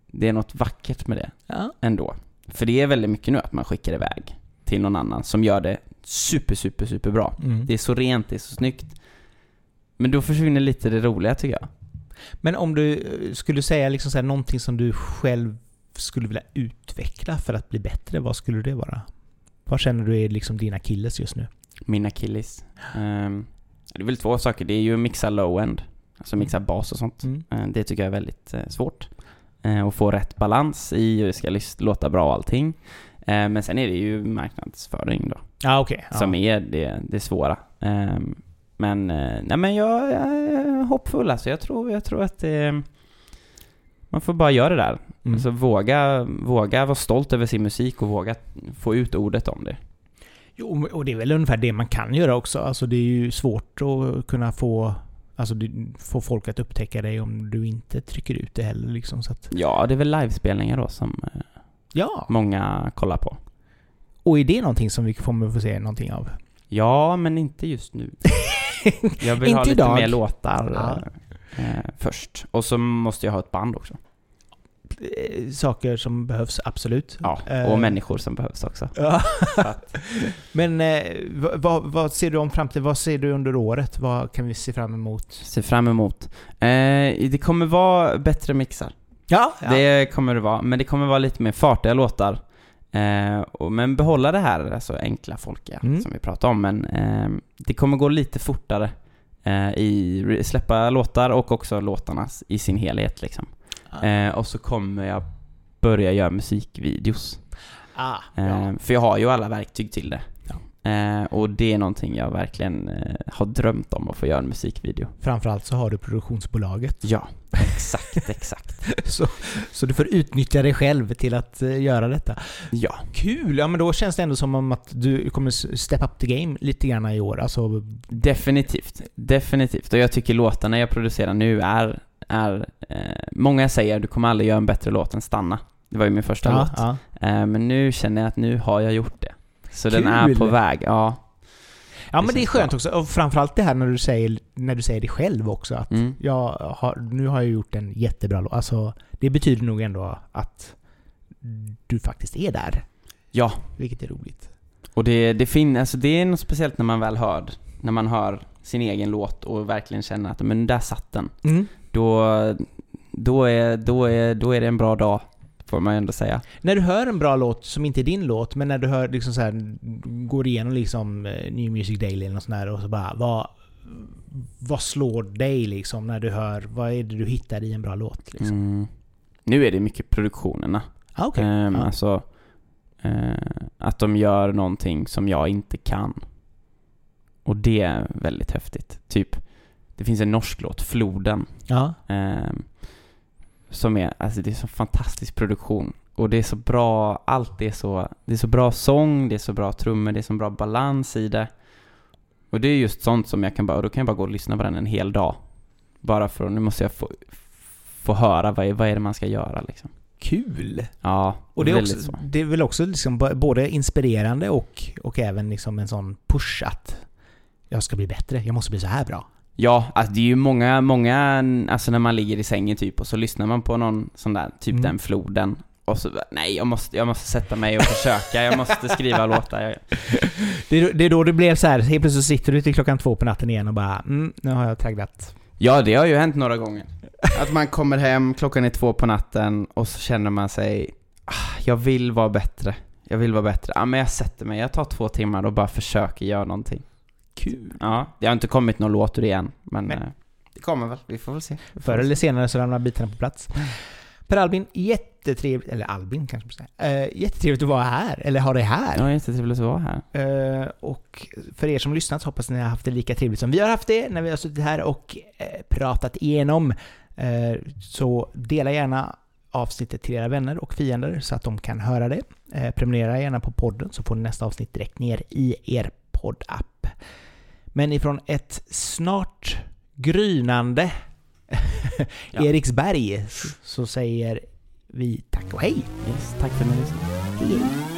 Speaker 2: det är något vackert med det
Speaker 1: Ja.
Speaker 2: ändå. För det är väldigt mycket nu att man skickar iväg till någon annan som gör det super, super, super bra.
Speaker 1: Mm.
Speaker 2: Det är så rent, det är så snyggt. Men då försvinner lite det roliga tycker jag.
Speaker 1: Men om du eh, skulle säga liksom så här, någonting som du själv skulle vilja utveckla för att bli bättre, vad skulle det vara? Vad känner du är liksom dina killes just nu?
Speaker 2: Min akilles. Ehm, det är väl två saker. Det är ju att mixa low-end. Alltså mixa bas och sånt.
Speaker 1: Mm.
Speaker 2: Eh, det tycker jag är väldigt eh, svårt. Eh, och få rätt balans i, och det ska låta bra och allting. Eh, men sen är det ju marknadsföring då.
Speaker 1: Ja, okej.
Speaker 2: som är det, det svåra. Ehm, men, eh, nej men jag, jag är hoppfull alltså. Jag tror, jag tror att det, man får bara göra det där.
Speaker 1: Mm.
Speaker 2: Alltså våga, våga vara stolt över sin musik och våga få ut ordet om det.
Speaker 1: Jo, och det är väl ungefär det man kan göra också. Alltså det är ju svårt att kunna få, alltså, få folk att upptäcka dig om du inte trycker ut det heller liksom. Så att,
Speaker 2: Ja, det är väl livespelningar då som eh,
Speaker 1: ja,
Speaker 2: många kollar på.
Speaker 1: och är det någonting som vi kommer få se någonting av?
Speaker 2: Ja, men inte just nu. Jag vill ha lite
Speaker 1: idag.
Speaker 2: mer låtar
Speaker 1: Ja.
Speaker 2: eh, först. Och så måste jag ha ett band också.
Speaker 1: Eh, Saker som behövs, absolut.
Speaker 2: Ja,
Speaker 1: Eh,
Speaker 2: och människor som behövs också.
Speaker 1: Ja. Men eh, vad, vad, ser du om framtiden? Vad ser du under året? Vad kan vi se fram emot?
Speaker 2: Ser fram emot. Eh, det kommer vara bättre mixar.
Speaker 1: Ja, ja.
Speaker 2: Det kommer det vara, men det kommer vara lite mer fartiga låtar. Eh, och, men behålla det här alltså enkla folkiga
Speaker 1: Mm.
Speaker 2: som vi pratade om. Men eh, det kommer gå lite fortare eh, i släppa låtar och också låtarna i sin helhet liksom. Eh, och så kommer jag börja göra musikvideos.
Speaker 1: ah,
Speaker 2: Eh,
Speaker 1: ja.
Speaker 2: För jag har ju alla verktyg till det. Eh, och det är någonting jag verkligen eh, har drömt om att få göra en musikvideo.
Speaker 1: Framförallt så har du produktionsbolaget.
Speaker 2: Ja, exakt, exakt.
Speaker 1: Så, så du får utnyttja dig själv till att eh, göra detta.
Speaker 2: Ja.
Speaker 1: Kul! Ja men då känns det ändå som om att du kommer step up the game lite grann i år. Alltså,
Speaker 2: Definitivt, definitivt. Och jag tycker låtarna jag producerar nu är, är eh, många säger du kommer aldrig göra en bättre låt än Stanna. Det var ju min första
Speaker 1: ja,
Speaker 2: låt.
Speaker 1: ja.
Speaker 2: Eh, men nu känner jag att nu har jag gjort det. Så den
Speaker 1: Kul!
Speaker 2: är på väg, ja.
Speaker 1: ja men det är skönt
Speaker 2: bra.
Speaker 1: också. Och framförallt det här när du säger, när du säger det själv också. Att
Speaker 2: Mm.
Speaker 1: jag har, nu har jag gjort en jättebra låt. Alltså, det betyder nog ändå att du faktiskt är där.
Speaker 2: Ja,
Speaker 1: Vilket är roligt.
Speaker 2: och det, det, fin- alltså det är något speciellt när man väl hör, när man hör sin egen låt och verkligen känner att men där satt den.
Speaker 1: Mm.
Speaker 2: Då, då, är, då, är, då är det en bra dag, får man ju ändå säga.
Speaker 1: När du hör en bra låt som inte är din låt, men när du hör liksom så här, går igenom liksom eh, New Music Daily eller något sånt där och så bara vad, vad slår dig liksom när du hör, vad är det du hittar i en bra låt liksom?
Speaker 2: Mm. Nu är det mycket produktionerna.
Speaker 1: Ah, okej.
Speaker 2: Ehm,
Speaker 1: Ja.
Speaker 2: Alltså, eh, att de gör någonting som jag inte kan. Och det är väldigt häftigt. Typ, det finns en norsk låt, Floden,
Speaker 1: Ja.
Speaker 2: ehm, som är, alltså det är så fantastisk produktion. Och det är så bra, allt är så, det är så bra sång, det är så bra trummor, det är så bra balans i det. Och det är just sånt som jag kan bara, och då kan jag bara gå och lyssna på den en hel dag. Bara för att, nu måste jag få, få höra vad är, vad är det man ska göra liksom.
Speaker 1: Kul!
Speaker 2: Ja,
Speaker 1: Och det är, också,
Speaker 2: så.
Speaker 1: det är väl också liksom både inspirerande och, och även liksom en sån push att jag ska bli bättre, jag måste bli så här bra.
Speaker 2: Ja, alltså det är ju många, många, alltså när man ligger i sängen typ och så lyssnar man på någon sån där, typ
Speaker 1: Mm.
Speaker 2: den floden och så, nej jag måste, jag måste sätta mig och försöka, jag måste skriva låtar.
Speaker 1: Det är, det är då det blev så här, helt plötsligt så sitter du till klockan två på natten igen och bara mm, nu har jag tragglat.
Speaker 2: Ja, det har ju hänt några gånger. Att man kommer hem, klockan är två på natten och så känner man sig, ah, jag vill vara bättre. Jag vill vara bättre. Ja, men jag sätter mig, jag tar två timmar och bara försöker göra någonting.
Speaker 1: Kul.
Speaker 2: Ja, det har inte kommit någon låt ur det än, men
Speaker 1: Nej.
Speaker 2: eh, det kommer väl. Vi får väl se. Får
Speaker 1: Förr eller
Speaker 2: se.
Speaker 1: senare så ramlar bitarna på plats. Per Albin, jättetrevligt, eller Albin kanske man ska säga. Eh, jättetrevligt att vara här, eller ha dig här.
Speaker 2: Ja, jättetrevligt att vara här.
Speaker 1: Eh, och för er som lyssnat så hoppas ni har haft det lika trevligt som vi har haft det när vi har suttit här och eh, pratat igenom. Eh, så dela gärna avsnittet till era vänner och fiender så att de kan höra det. Eh, prenumerera gärna på podden så får ni nästa avsnitt direkt ner i er poddapp. Men ifrån ett snart grynande
Speaker 2: Ja.
Speaker 1: Eriksberg så säger vi tack och hej.
Speaker 2: Yes, tack för att ni lyssnade.
Speaker 1: Hej!